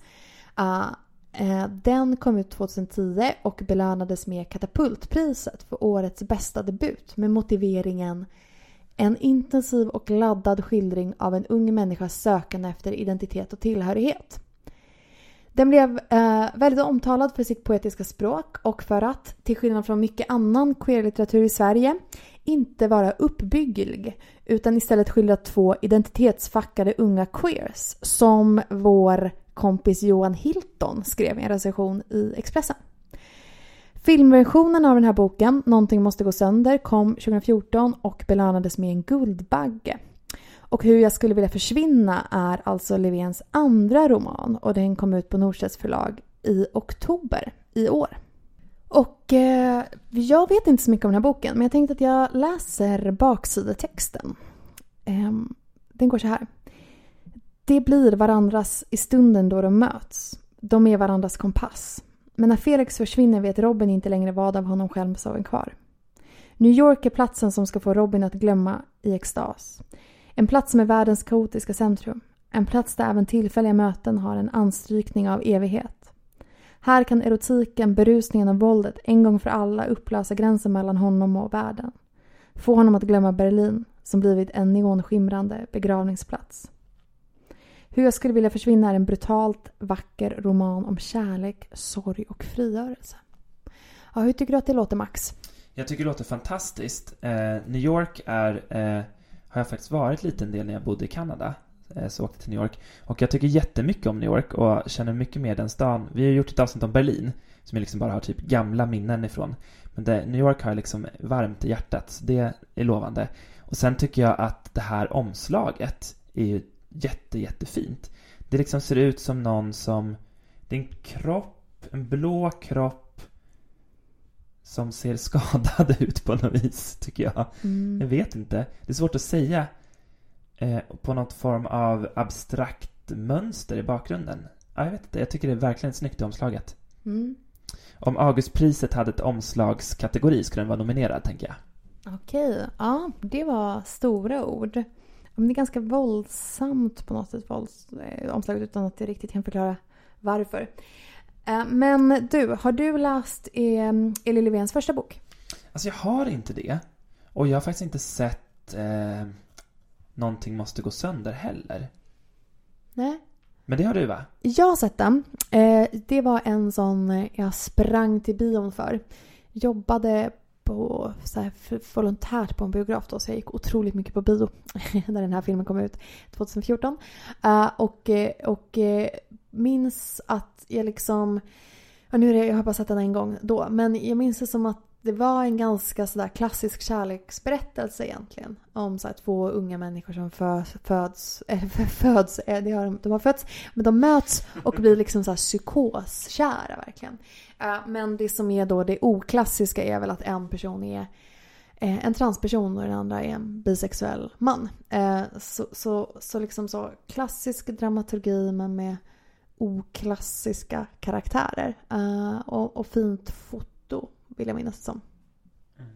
Uh, den kom ut 2010 och belönades med Katapultpriset för årets bästa debut med motiveringen en intensiv och laddad skildring av en ung människas sökande efter identitet och tillhörighet. Den blev eh, väldigt omtalad för sitt poetiska språk och för att, till skillnad från mycket annan queerlitteratur i Sverige, inte vara uppbygglig utan istället skildra två identitetsfackade unga queers som vår kompis Johan Hilton skrev i en recension i Expressen. Filmversionen av den här boken, Någonting måste gå sönder, kom 2014 och belönades med en Guldbagge. Och Hur jag skulle vilja försvinna är alltså Levens andra roman och den kom ut på Norstedts förlag i oktober i år. Och eh, jag vet inte så mycket om den här boken men jag tänkte att jag läser baksidetexten. Eh, den går så här. Det blir varandras i stunden då de möts. De är varandras kompass. Men när Felix försvinner vet Robin inte längre vad av honom själv som är kvar. New York är platsen som ska få Robin att glömma i extas. En plats som är världens kaotiska centrum. En plats där även tillfälliga möten har en anstrykning av evighet. Här kan erotiken, berusningen och våldet en gång för alla upplösa gränsen mellan honom och världen. Få honom att glömma Berlin, som blivit en neonskimrande begravningsplats. Hur jag skulle vilja försvinna är en brutalt vacker roman om kärlek, sorg och frigörelse. Ja, hur tycker du att det låter Max? Jag tycker det låter fantastiskt. Eh, New York är, eh, har jag faktiskt varit lite en del när jag bodde i Kanada. Eh, så åkte till New York. Och jag tycker jättemycket om New York och känner mycket mer den stan. Vi har gjort ett avsnitt om Berlin, som jag liksom bara har typ gamla minnen ifrån. Men det, New York har jag liksom varmt i hjärtat, så det är lovande. Och sen tycker jag att det här omslaget är ju jätte, jättefint. Det liksom ser ut som någon som, det är en kropp, en blå kropp som ser skadad ut på något vis, tycker jag. Mm. Jag vet inte. Det är svårt att säga eh, på något form av abstrakt mönster i bakgrunden. Ja, jag vet inte. Jag tycker det är verkligen snyggt i omslaget. Mm. Om Augustpriset hade ett omslagskategori skulle den vara nominerad, tänker jag. Okej, ja det var stora ord. Men det är ganska våldsamt på något sätt, vålds, eh, omslaget utan att jag riktigt kan förklara varför. Eh, Men du, har du läst eh, Elin Löfvens första bok? Alltså, jag har inte det. Och jag har faktiskt inte sett eh, Någonting måste gå sönder heller. Nej. Men det har du, va? Jag har sett den. Eh, Det var en sån eh, jag sprang till bion för. Jobbade på, så här, volontärt på en biograf då, så jag gick otroligt mycket på bio när den här filmen kom ut 2014. Eh, och, eh, och eh, minns att jag liksom Ja, nu är det, jag har bara sett den en gång då. Men jag minns det som att det var en ganska sådär klassisk kärleksberättelse egentligen. Om så här, två unga människor som föds, föds, äh, föds äh, det har de, de har fötts, men de möts och blir liksom så här psykoskära verkligen. Uh, men det som är då det oklassiska är väl att en person är uh, en transperson och den andra är en bisexuell man. Uh, så, så, så liksom så klassisk dramaturgi men med oklassiska karaktärer. och, och fint foto vill jag minnas det som. Mm.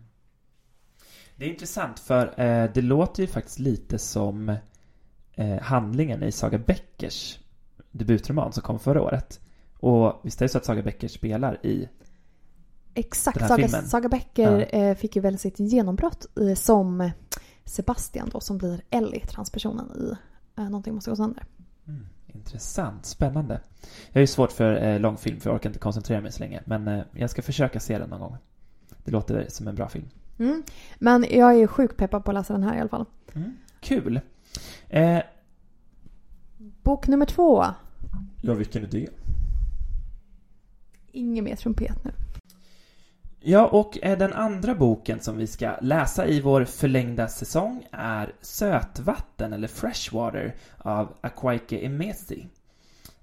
Det är intressant för eh, det låter ju faktiskt lite som eh, handlingen i Saga Beckers debutroman som kom förra året. Och visst är det så att Saga Becker spelar i Exakt, Saga, filmen? Saga Becker ja. fick ju väl sitt genombrott i, som Sebastian då som blir Ellie, transpersonen i Någonting måste gå sönder. Mm. Intressant, spännande. Jag har ju svårt för eh, långfilm för jag orkar inte koncentrera mig så länge. Men eh, jag ska försöka se den någon gång. Det låter som en bra film. Mm. Men jag är sjukt peppad på att läsa den här i alla fall. Mm. Kul. Eh... Bok nummer två. Ja, vilken är det? Ingen mer trumpet nu. Ja, och eh, den andra boken som vi ska läsa i vår förlängda säsong är Sötvatten eller Freshwater av Akwaike Emesi.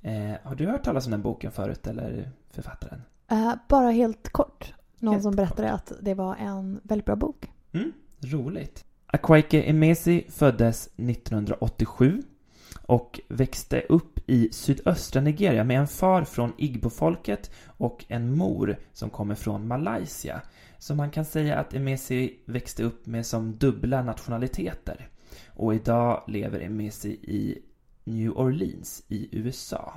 Eh, har du hört talas om den boken förut eller författaren? Uh, bara helt kort. Någon helt som berättade kort. att det var en väldigt bra bok. Mm, roligt. Akwaike Emesi föddes 1987 och växte upp i sydöstra Nigeria med en far från Igbo-folket och en mor som kommer från Malaysia. Så man kan säga att Emesi växte upp med som dubbla nationaliteter. Och idag lever Emesi i New Orleans i USA.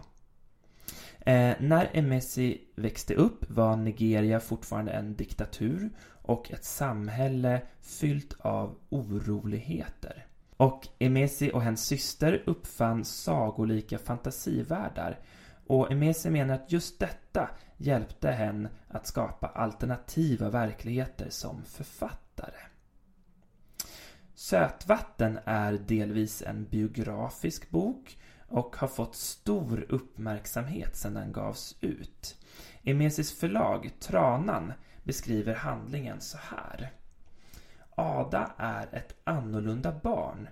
Eh, när Emesi växte upp var Nigeria fortfarande en diktatur och ett samhälle fyllt av oroligheter. Och Emesi och hennes syster uppfann sagolika fantasivärldar. Och Emesi menar att just detta hjälpte henne att skapa alternativa verkligheter som författare. Sötvatten är delvis en biografisk bok och har fått stor uppmärksamhet sedan den gavs ut. Emesis förlag, Tranan, beskriver handlingen så här. Ada är ett annorlunda barn.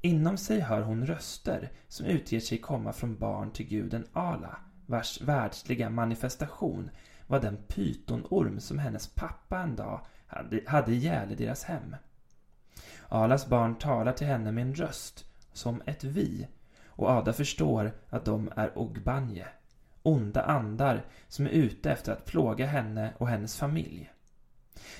Inom sig hör hon röster som utger sig komma från barn till guden Ala, vars världsliga manifestation var den pytonorm som hennes pappa en dag hade, hade ihjäl i deras hem. Alas barn talar till henne med en röst, som ett vi, och Ada förstår att de är Ogbanje, onda andar som är ute efter att plåga henne och hennes familj.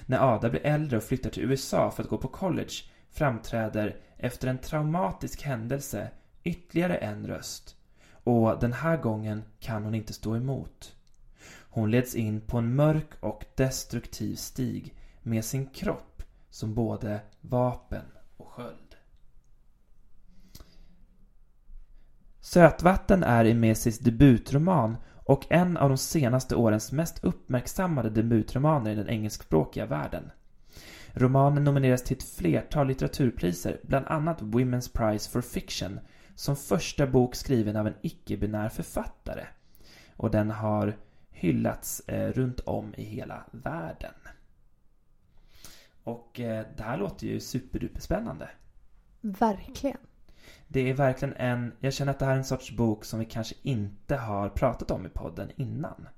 När Ada blir äldre och flyttar till USA för att gå på college framträder efter en traumatisk händelse ytterligare en röst. Och den här gången kan hon inte stå emot. Hon leds in på en mörk och destruktiv stig med sin kropp som både vapen och sköld. Sötvatten är Emesis debutroman och en av de senaste årens mest uppmärksammade debutromaner i den engelskspråkiga världen. Romanen nomineras till ett flertal litteraturpriser, bland annat Women's Prize for Fiction, som första bok skriven av en icke-binär författare. Och den har hyllats eh, runt om i hela världen. Och eh, det här låter ju superduperspännande. Verkligen. Det är verkligen en, jag känner att det här är en sorts bok som vi kanske inte har pratat om i podden innan.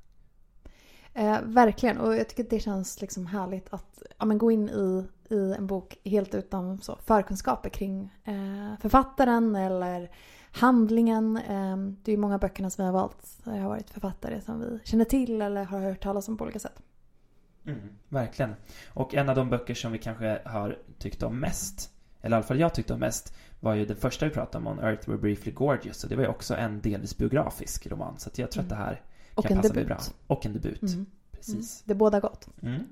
Eh, verkligen, och jag tycker att det känns liksom härligt att ja, men gå in i, i en bok helt utan så, förkunskaper kring eh, författaren eller handlingen. Eh, det är ju många böckerna som vi har valt det har varit författare som vi känner till eller har hört talas om på olika sätt. Mm, verkligen. Och en av de böcker som vi kanske har tyckt om mest, eller i alla fall jag tyckte om mest, var ju den första vi pratade om, On Earth Were Briefly Gorgeous. Och det var ju också en delvis biografisk roman. Så jag tror mm. att det här kan och passa debut. mig bra. Och en debut. Mm. Precis. Mm. Det båda gott. Mm.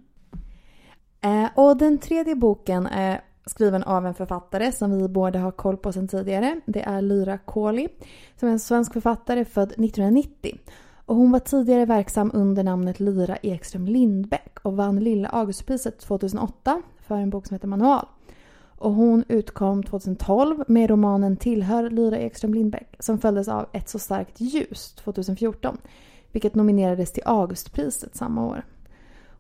Eh, och den tredje boken är skriven av en författare som vi båda har koll på sedan tidigare. Det är Lyra Kohli som är en svensk författare född 1990. Och hon var tidigare verksam under namnet Lyra Ekström Lindbäck och vann Lilla Augustpriset 2008 för en bok som heter Manual. Och hon utkom 2012 med romanen Tillhör Lyra Ekström Lindbäck som följdes av Ett så starkt ljus 2014. vilket nominerades till Augustpriset samma år.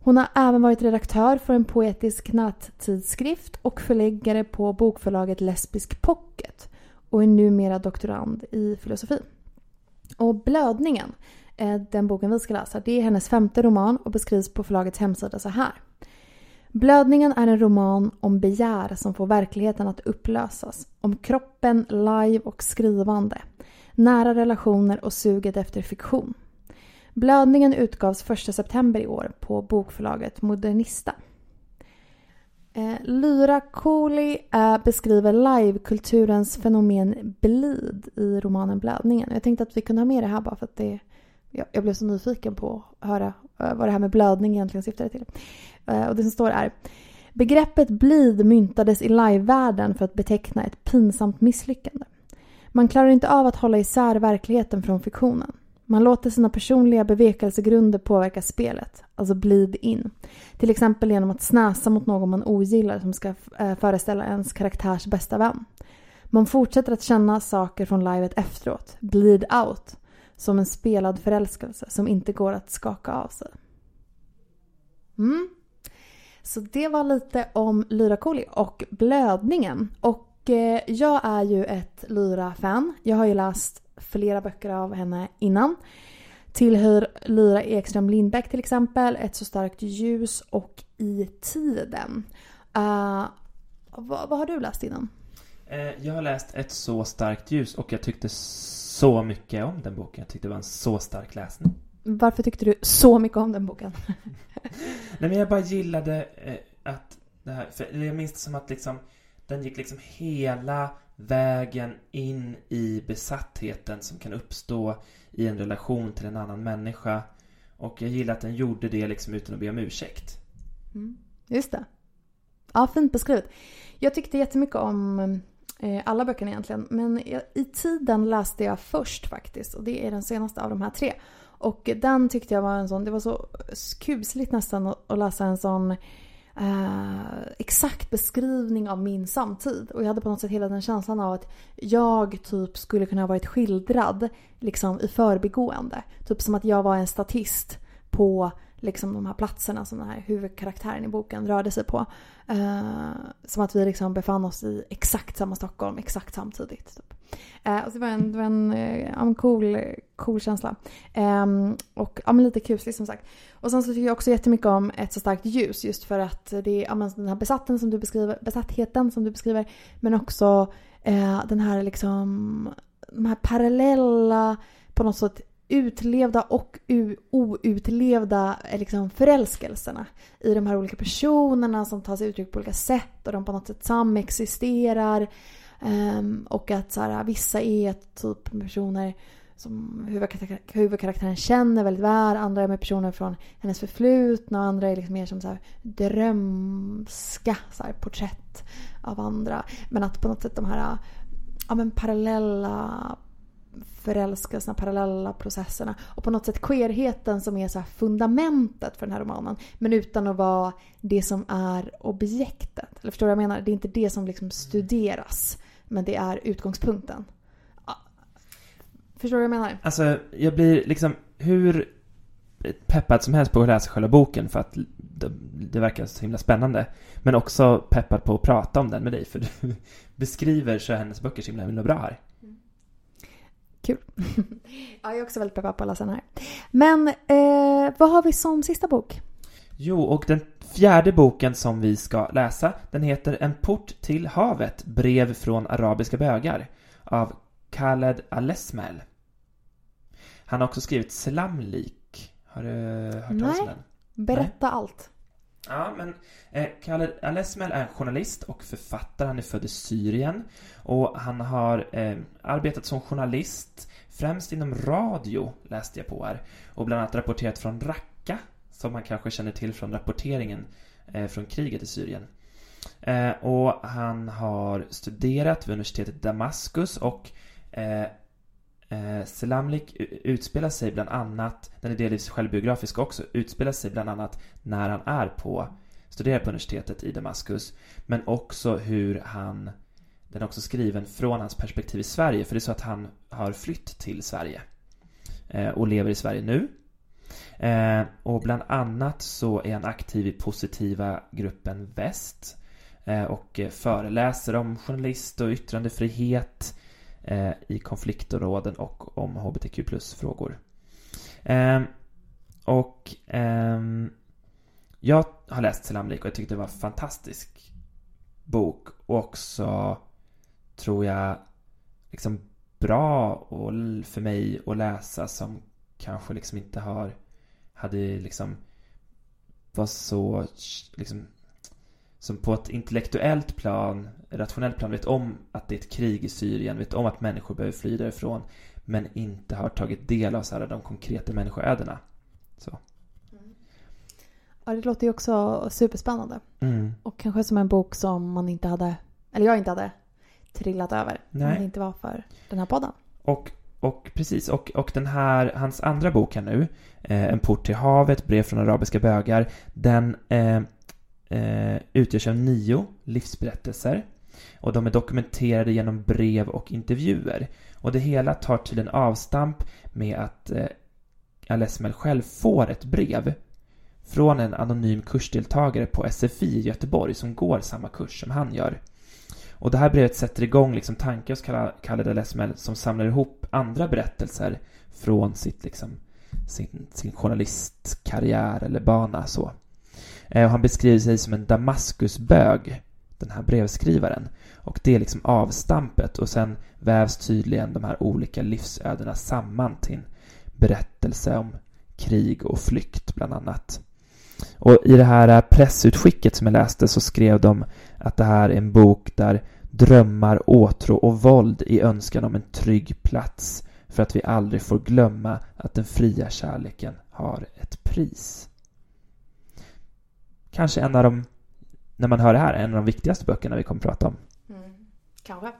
Hon har även varit redaktör för en poetisk nättidskrift och förläggare på bokförlaget Lesbisk Pocket och är numera doktorand i filosofi. Och Blödningen, eh, den boken vi ska läsa, det är hennes femte roman och beskrivs på förlagets hemsida så här. Blödningen är en roman om begär som får verkligheten att upplösas. Om kroppen, live och skrivande. Nära relationer och suget efter fiktion. Blödningen utgavs 1 september i år på bokförlaget Modernista. Eh, Lyra Cooley eh, beskriver livekulturens fenomen blid i romanen Blödningen. Jag tänkte att vi kunde ha med det här bara för att det, jag, blev så nyfiken på att höra eh, vad det här med blödning egentligen syftade till. Eh, och det som står är Begreppet blid myntades i livevärlden för att beteckna ett pinsamt misslyckande. Man klarar inte av att hålla isär verkligheten från fiktionen. Man låter sina personliga bevekelsegrunder påverka spelet, alltså bleed in. Till exempel genom att snäsa mot någon man ogillar som ska eh, föreställa ens karaktärs bästa vän. Man fortsätter att känna saker från livet efteråt, bleed out, som en spelad förälskelse som inte går att skaka av sig. Mm. Så det var lite om Lyra Cooley och blödningen. Och eh, jag är ju ett Lyra-fan. Jag har ju läst flera böcker av henne innan. Tillhör Lyra Ekström Lindbäck till exempel, Ett så starkt ljus och I tiden. Uh, vad, vad, har du läst innan? Eh, jag har läst Ett så starkt ljus och jag tyckte så mycket om den boken. Jag tyckte det var en så stark läsning. Varför tyckte du så mycket om den boken? Nej men jag bara gillade eh, att det här, för jag minns det som att liksom den gick liksom hela vägen in i besattheten som kan uppstå i en relation till en annan människa. Och jag gillar att den gjorde det liksom utan att be om ursäkt. Mm. Just det. Ja, fint beskrivet. Jag tyckte jättemycket om eh, alla böckerna egentligen. Men i tiden läste jag först faktiskt. Och det är den senaste av de här tre. Och den tyckte jag var en sån, det var så kusligt nästan att läsa en sån eh, exakt beskrivning av min samtid. Och jag hade på något sätt hela den känslan av att jag typ skulle kunna ha varit skildrad liksom i förbigående. Typ som att jag var en statist på liksom de här platserna som den här huvudkaraktären i boken rörde sig på. Eh, som att vi liksom befann oss i exakt samma Stockholm exakt samtidigt. Typ. Eh, och det var en, det var en, eh, en cool, cool känsla. Eh, och ja, men lite kuslig som sagt. Och sen så tycker jag också jättemycket om Ett så starkt ljus just för att det är ja, men den här besatten som du beskriver, besattheten som du beskriver men också eh, den här liksom de här parallella på något sätt utlevda och outlevda eh, liksom, förälskelserna i de här olika personerna som tar sig uttryck på olika sätt och de på något sätt samexisterar. Um, och att så här, vissa är typ personer som huvudkaraktären känner väldigt väl. Andra är med personer från hennes förflutna och andra är liksom mer som så här drömska så här, porträtt av andra. Men att på något sätt de här ja, men parallella förälskelserna, parallella processerna och på något sätt queerheten som är så fundamentet för den här romanen men utan att vara det som är objektet. Eller förstår du vad jag menar? Det är inte det som liksom studeras men det är utgångspunkten. Förstår du vad jag menar? Alltså, jag blir liksom hur peppad som helst på att läsa själva boken för att det, det, verkar så himla spännande. Men också peppad på att prata om den med dig för du beskriver så hennes böcker så himla, himla bra här. Kul. ja, jag är också väldigt peppad på att läsa den här. Men eh, vad har vi som sista bok? Jo, och den fjärde boken som vi ska läsa, den heter En port till havet, brev från arabiska bögar av Khaled Alesmel. Han har också skrivit Slamlik. Har du hört talas om den? Berätta Nej. allt. Ja, men eh, Khaled Alesmel är journalist och författare. Han är född i Syrien. Och han har eh, arbetat som journalist, främst inom radio, läste jag på här. Och bland annat rapporterat från Raqqa, som man kanske känner till från rapporteringen eh, från kriget i Syrien. Eh, och han har studerat vid universitetet Damaskus och eh, Selamlik utspelar sig bland annat, den är delvis självbiografisk också, utspelar sig bland annat när han är på, studerar på universitetet i Damaskus, men också hur han, den är också skriven från hans perspektiv i Sverige, för det är så att han har flytt till Sverige och lever i Sverige nu. Eh, och bland annat så är han aktiv i positiva gruppen Väst eh, och eh, föreläser om journalist och yttrandefrihet eh, i konfliktområden och om hbtq plus-frågor. Eh, och ehm, jag har läst Selamlik och jag tyckte det var en fantastisk bok och också tror jag liksom bra och för mig att läsa som kanske liksom inte har hade liksom var så liksom som på ett intellektuellt plan, rationellt plan vet om att det är ett krig i Syrien, vet om att människor behöver fly därifrån men inte har tagit del av så här, de konkreta människoödena. Så. Ja, det låter ju också superspännande. Mm. Och kanske som en bok som man inte hade, eller jag inte hade trillat över. Nej. Om det inte var för den här podden. Och, och precis, och, och den här, hans andra bok här nu, eh, En port till havet, brev från arabiska bögar, den eh, eh, utgörs av nio livsberättelser. Och de är dokumenterade genom brev och intervjuer. Och det hela tar tydligen avstamp med att eh, Alesmel själv får ett brev från en anonym kursdeltagare på SFI i Göteborg som går samma kurs som han gör. Och det här brevet sätter igång liksom tankar hos Khaled al som samlar ihop andra berättelser från sitt liksom, sin, sin journalistkarriär eller bana så. Eh, och han beskriver sig som en Damaskusbög, den här brevskrivaren. Och det är liksom avstampet och sen vävs tydligen de här olika livsödena samman till en berättelse om krig och flykt bland annat. Och i det här pressutskicket som jag läste så skrev de att det här är en bok där drömmar, åtrå och våld i önskan om en trygg plats för att vi aldrig får glömma att den fria kärleken har ett pris. Kanske en av de, när man hör det här, en av de viktigaste böckerna vi kommer att prata om. Mm. Kanske.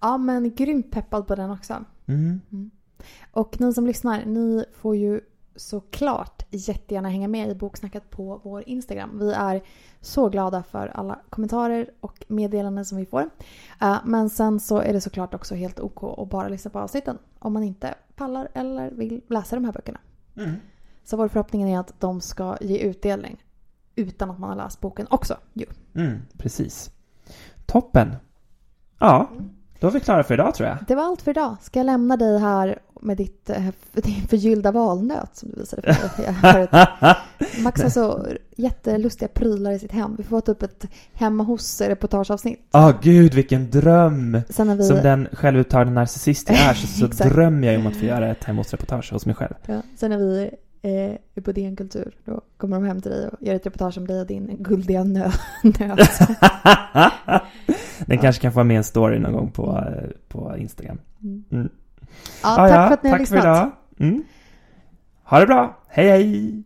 Ja, men grymt peppad på den också. Mm. Mm. Och ni som lyssnar, ni får ju såklart jättegärna hänga med i boksnacket på vår Instagram. Vi är så glada för alla kommentarer och meddelanden som vi får. Uh, men sen så är det såklart också helt ok att bara lyssna på avsnitten om man inte pallar eller vill läsa de här böckerna. Mm. Så vår förhoppning är att de ska ge utdelning utan att man har läst boken också. Jo. Mm, precis. Toppen. Ja, mm. Då är vi klara för idag tror jag. Det var allt för idag. Ska jag lämna dig här med ditt, eh, din förgyllda valnöt som du visade för mig. Max har så jättelustiga prylar i sitt hem. Vi får ta upp ett hemma hos-reportageavsnitt. Åh oh, gud, vilken dröm! Vi... Som den självuttagna narcissist jag är så, så drömmer jag om att få göra ett hemma hos-reportage hos mig själv. Ja, sen när vi eh, på DN Kultur, då kommer de hem till dig och gör ett reportage om dig och din guldiga nö nöt. den kanske kan få med en story någon gång på, eh, på Instagram. Mm. Mm. Ja, tack ja, för att ni har lyssnat. Tack för idag. Mm. Ha det bra. Hej, hej!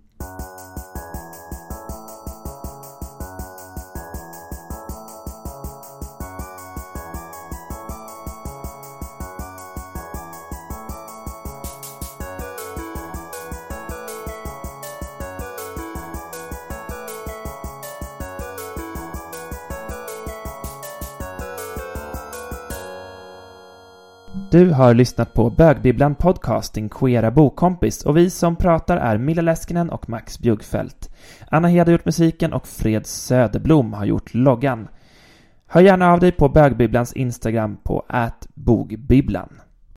Du har lyssnat på Bögbibblan Podcast, din queera bokkompis och vi som pratar är Milla Läskinen och Max Bjuggfeldt. Anna Hed har gjort musiken och Fred Söderblom har gjort loggan. Hör gärna av dig på Bögbibblans Instagram på bogbibblan.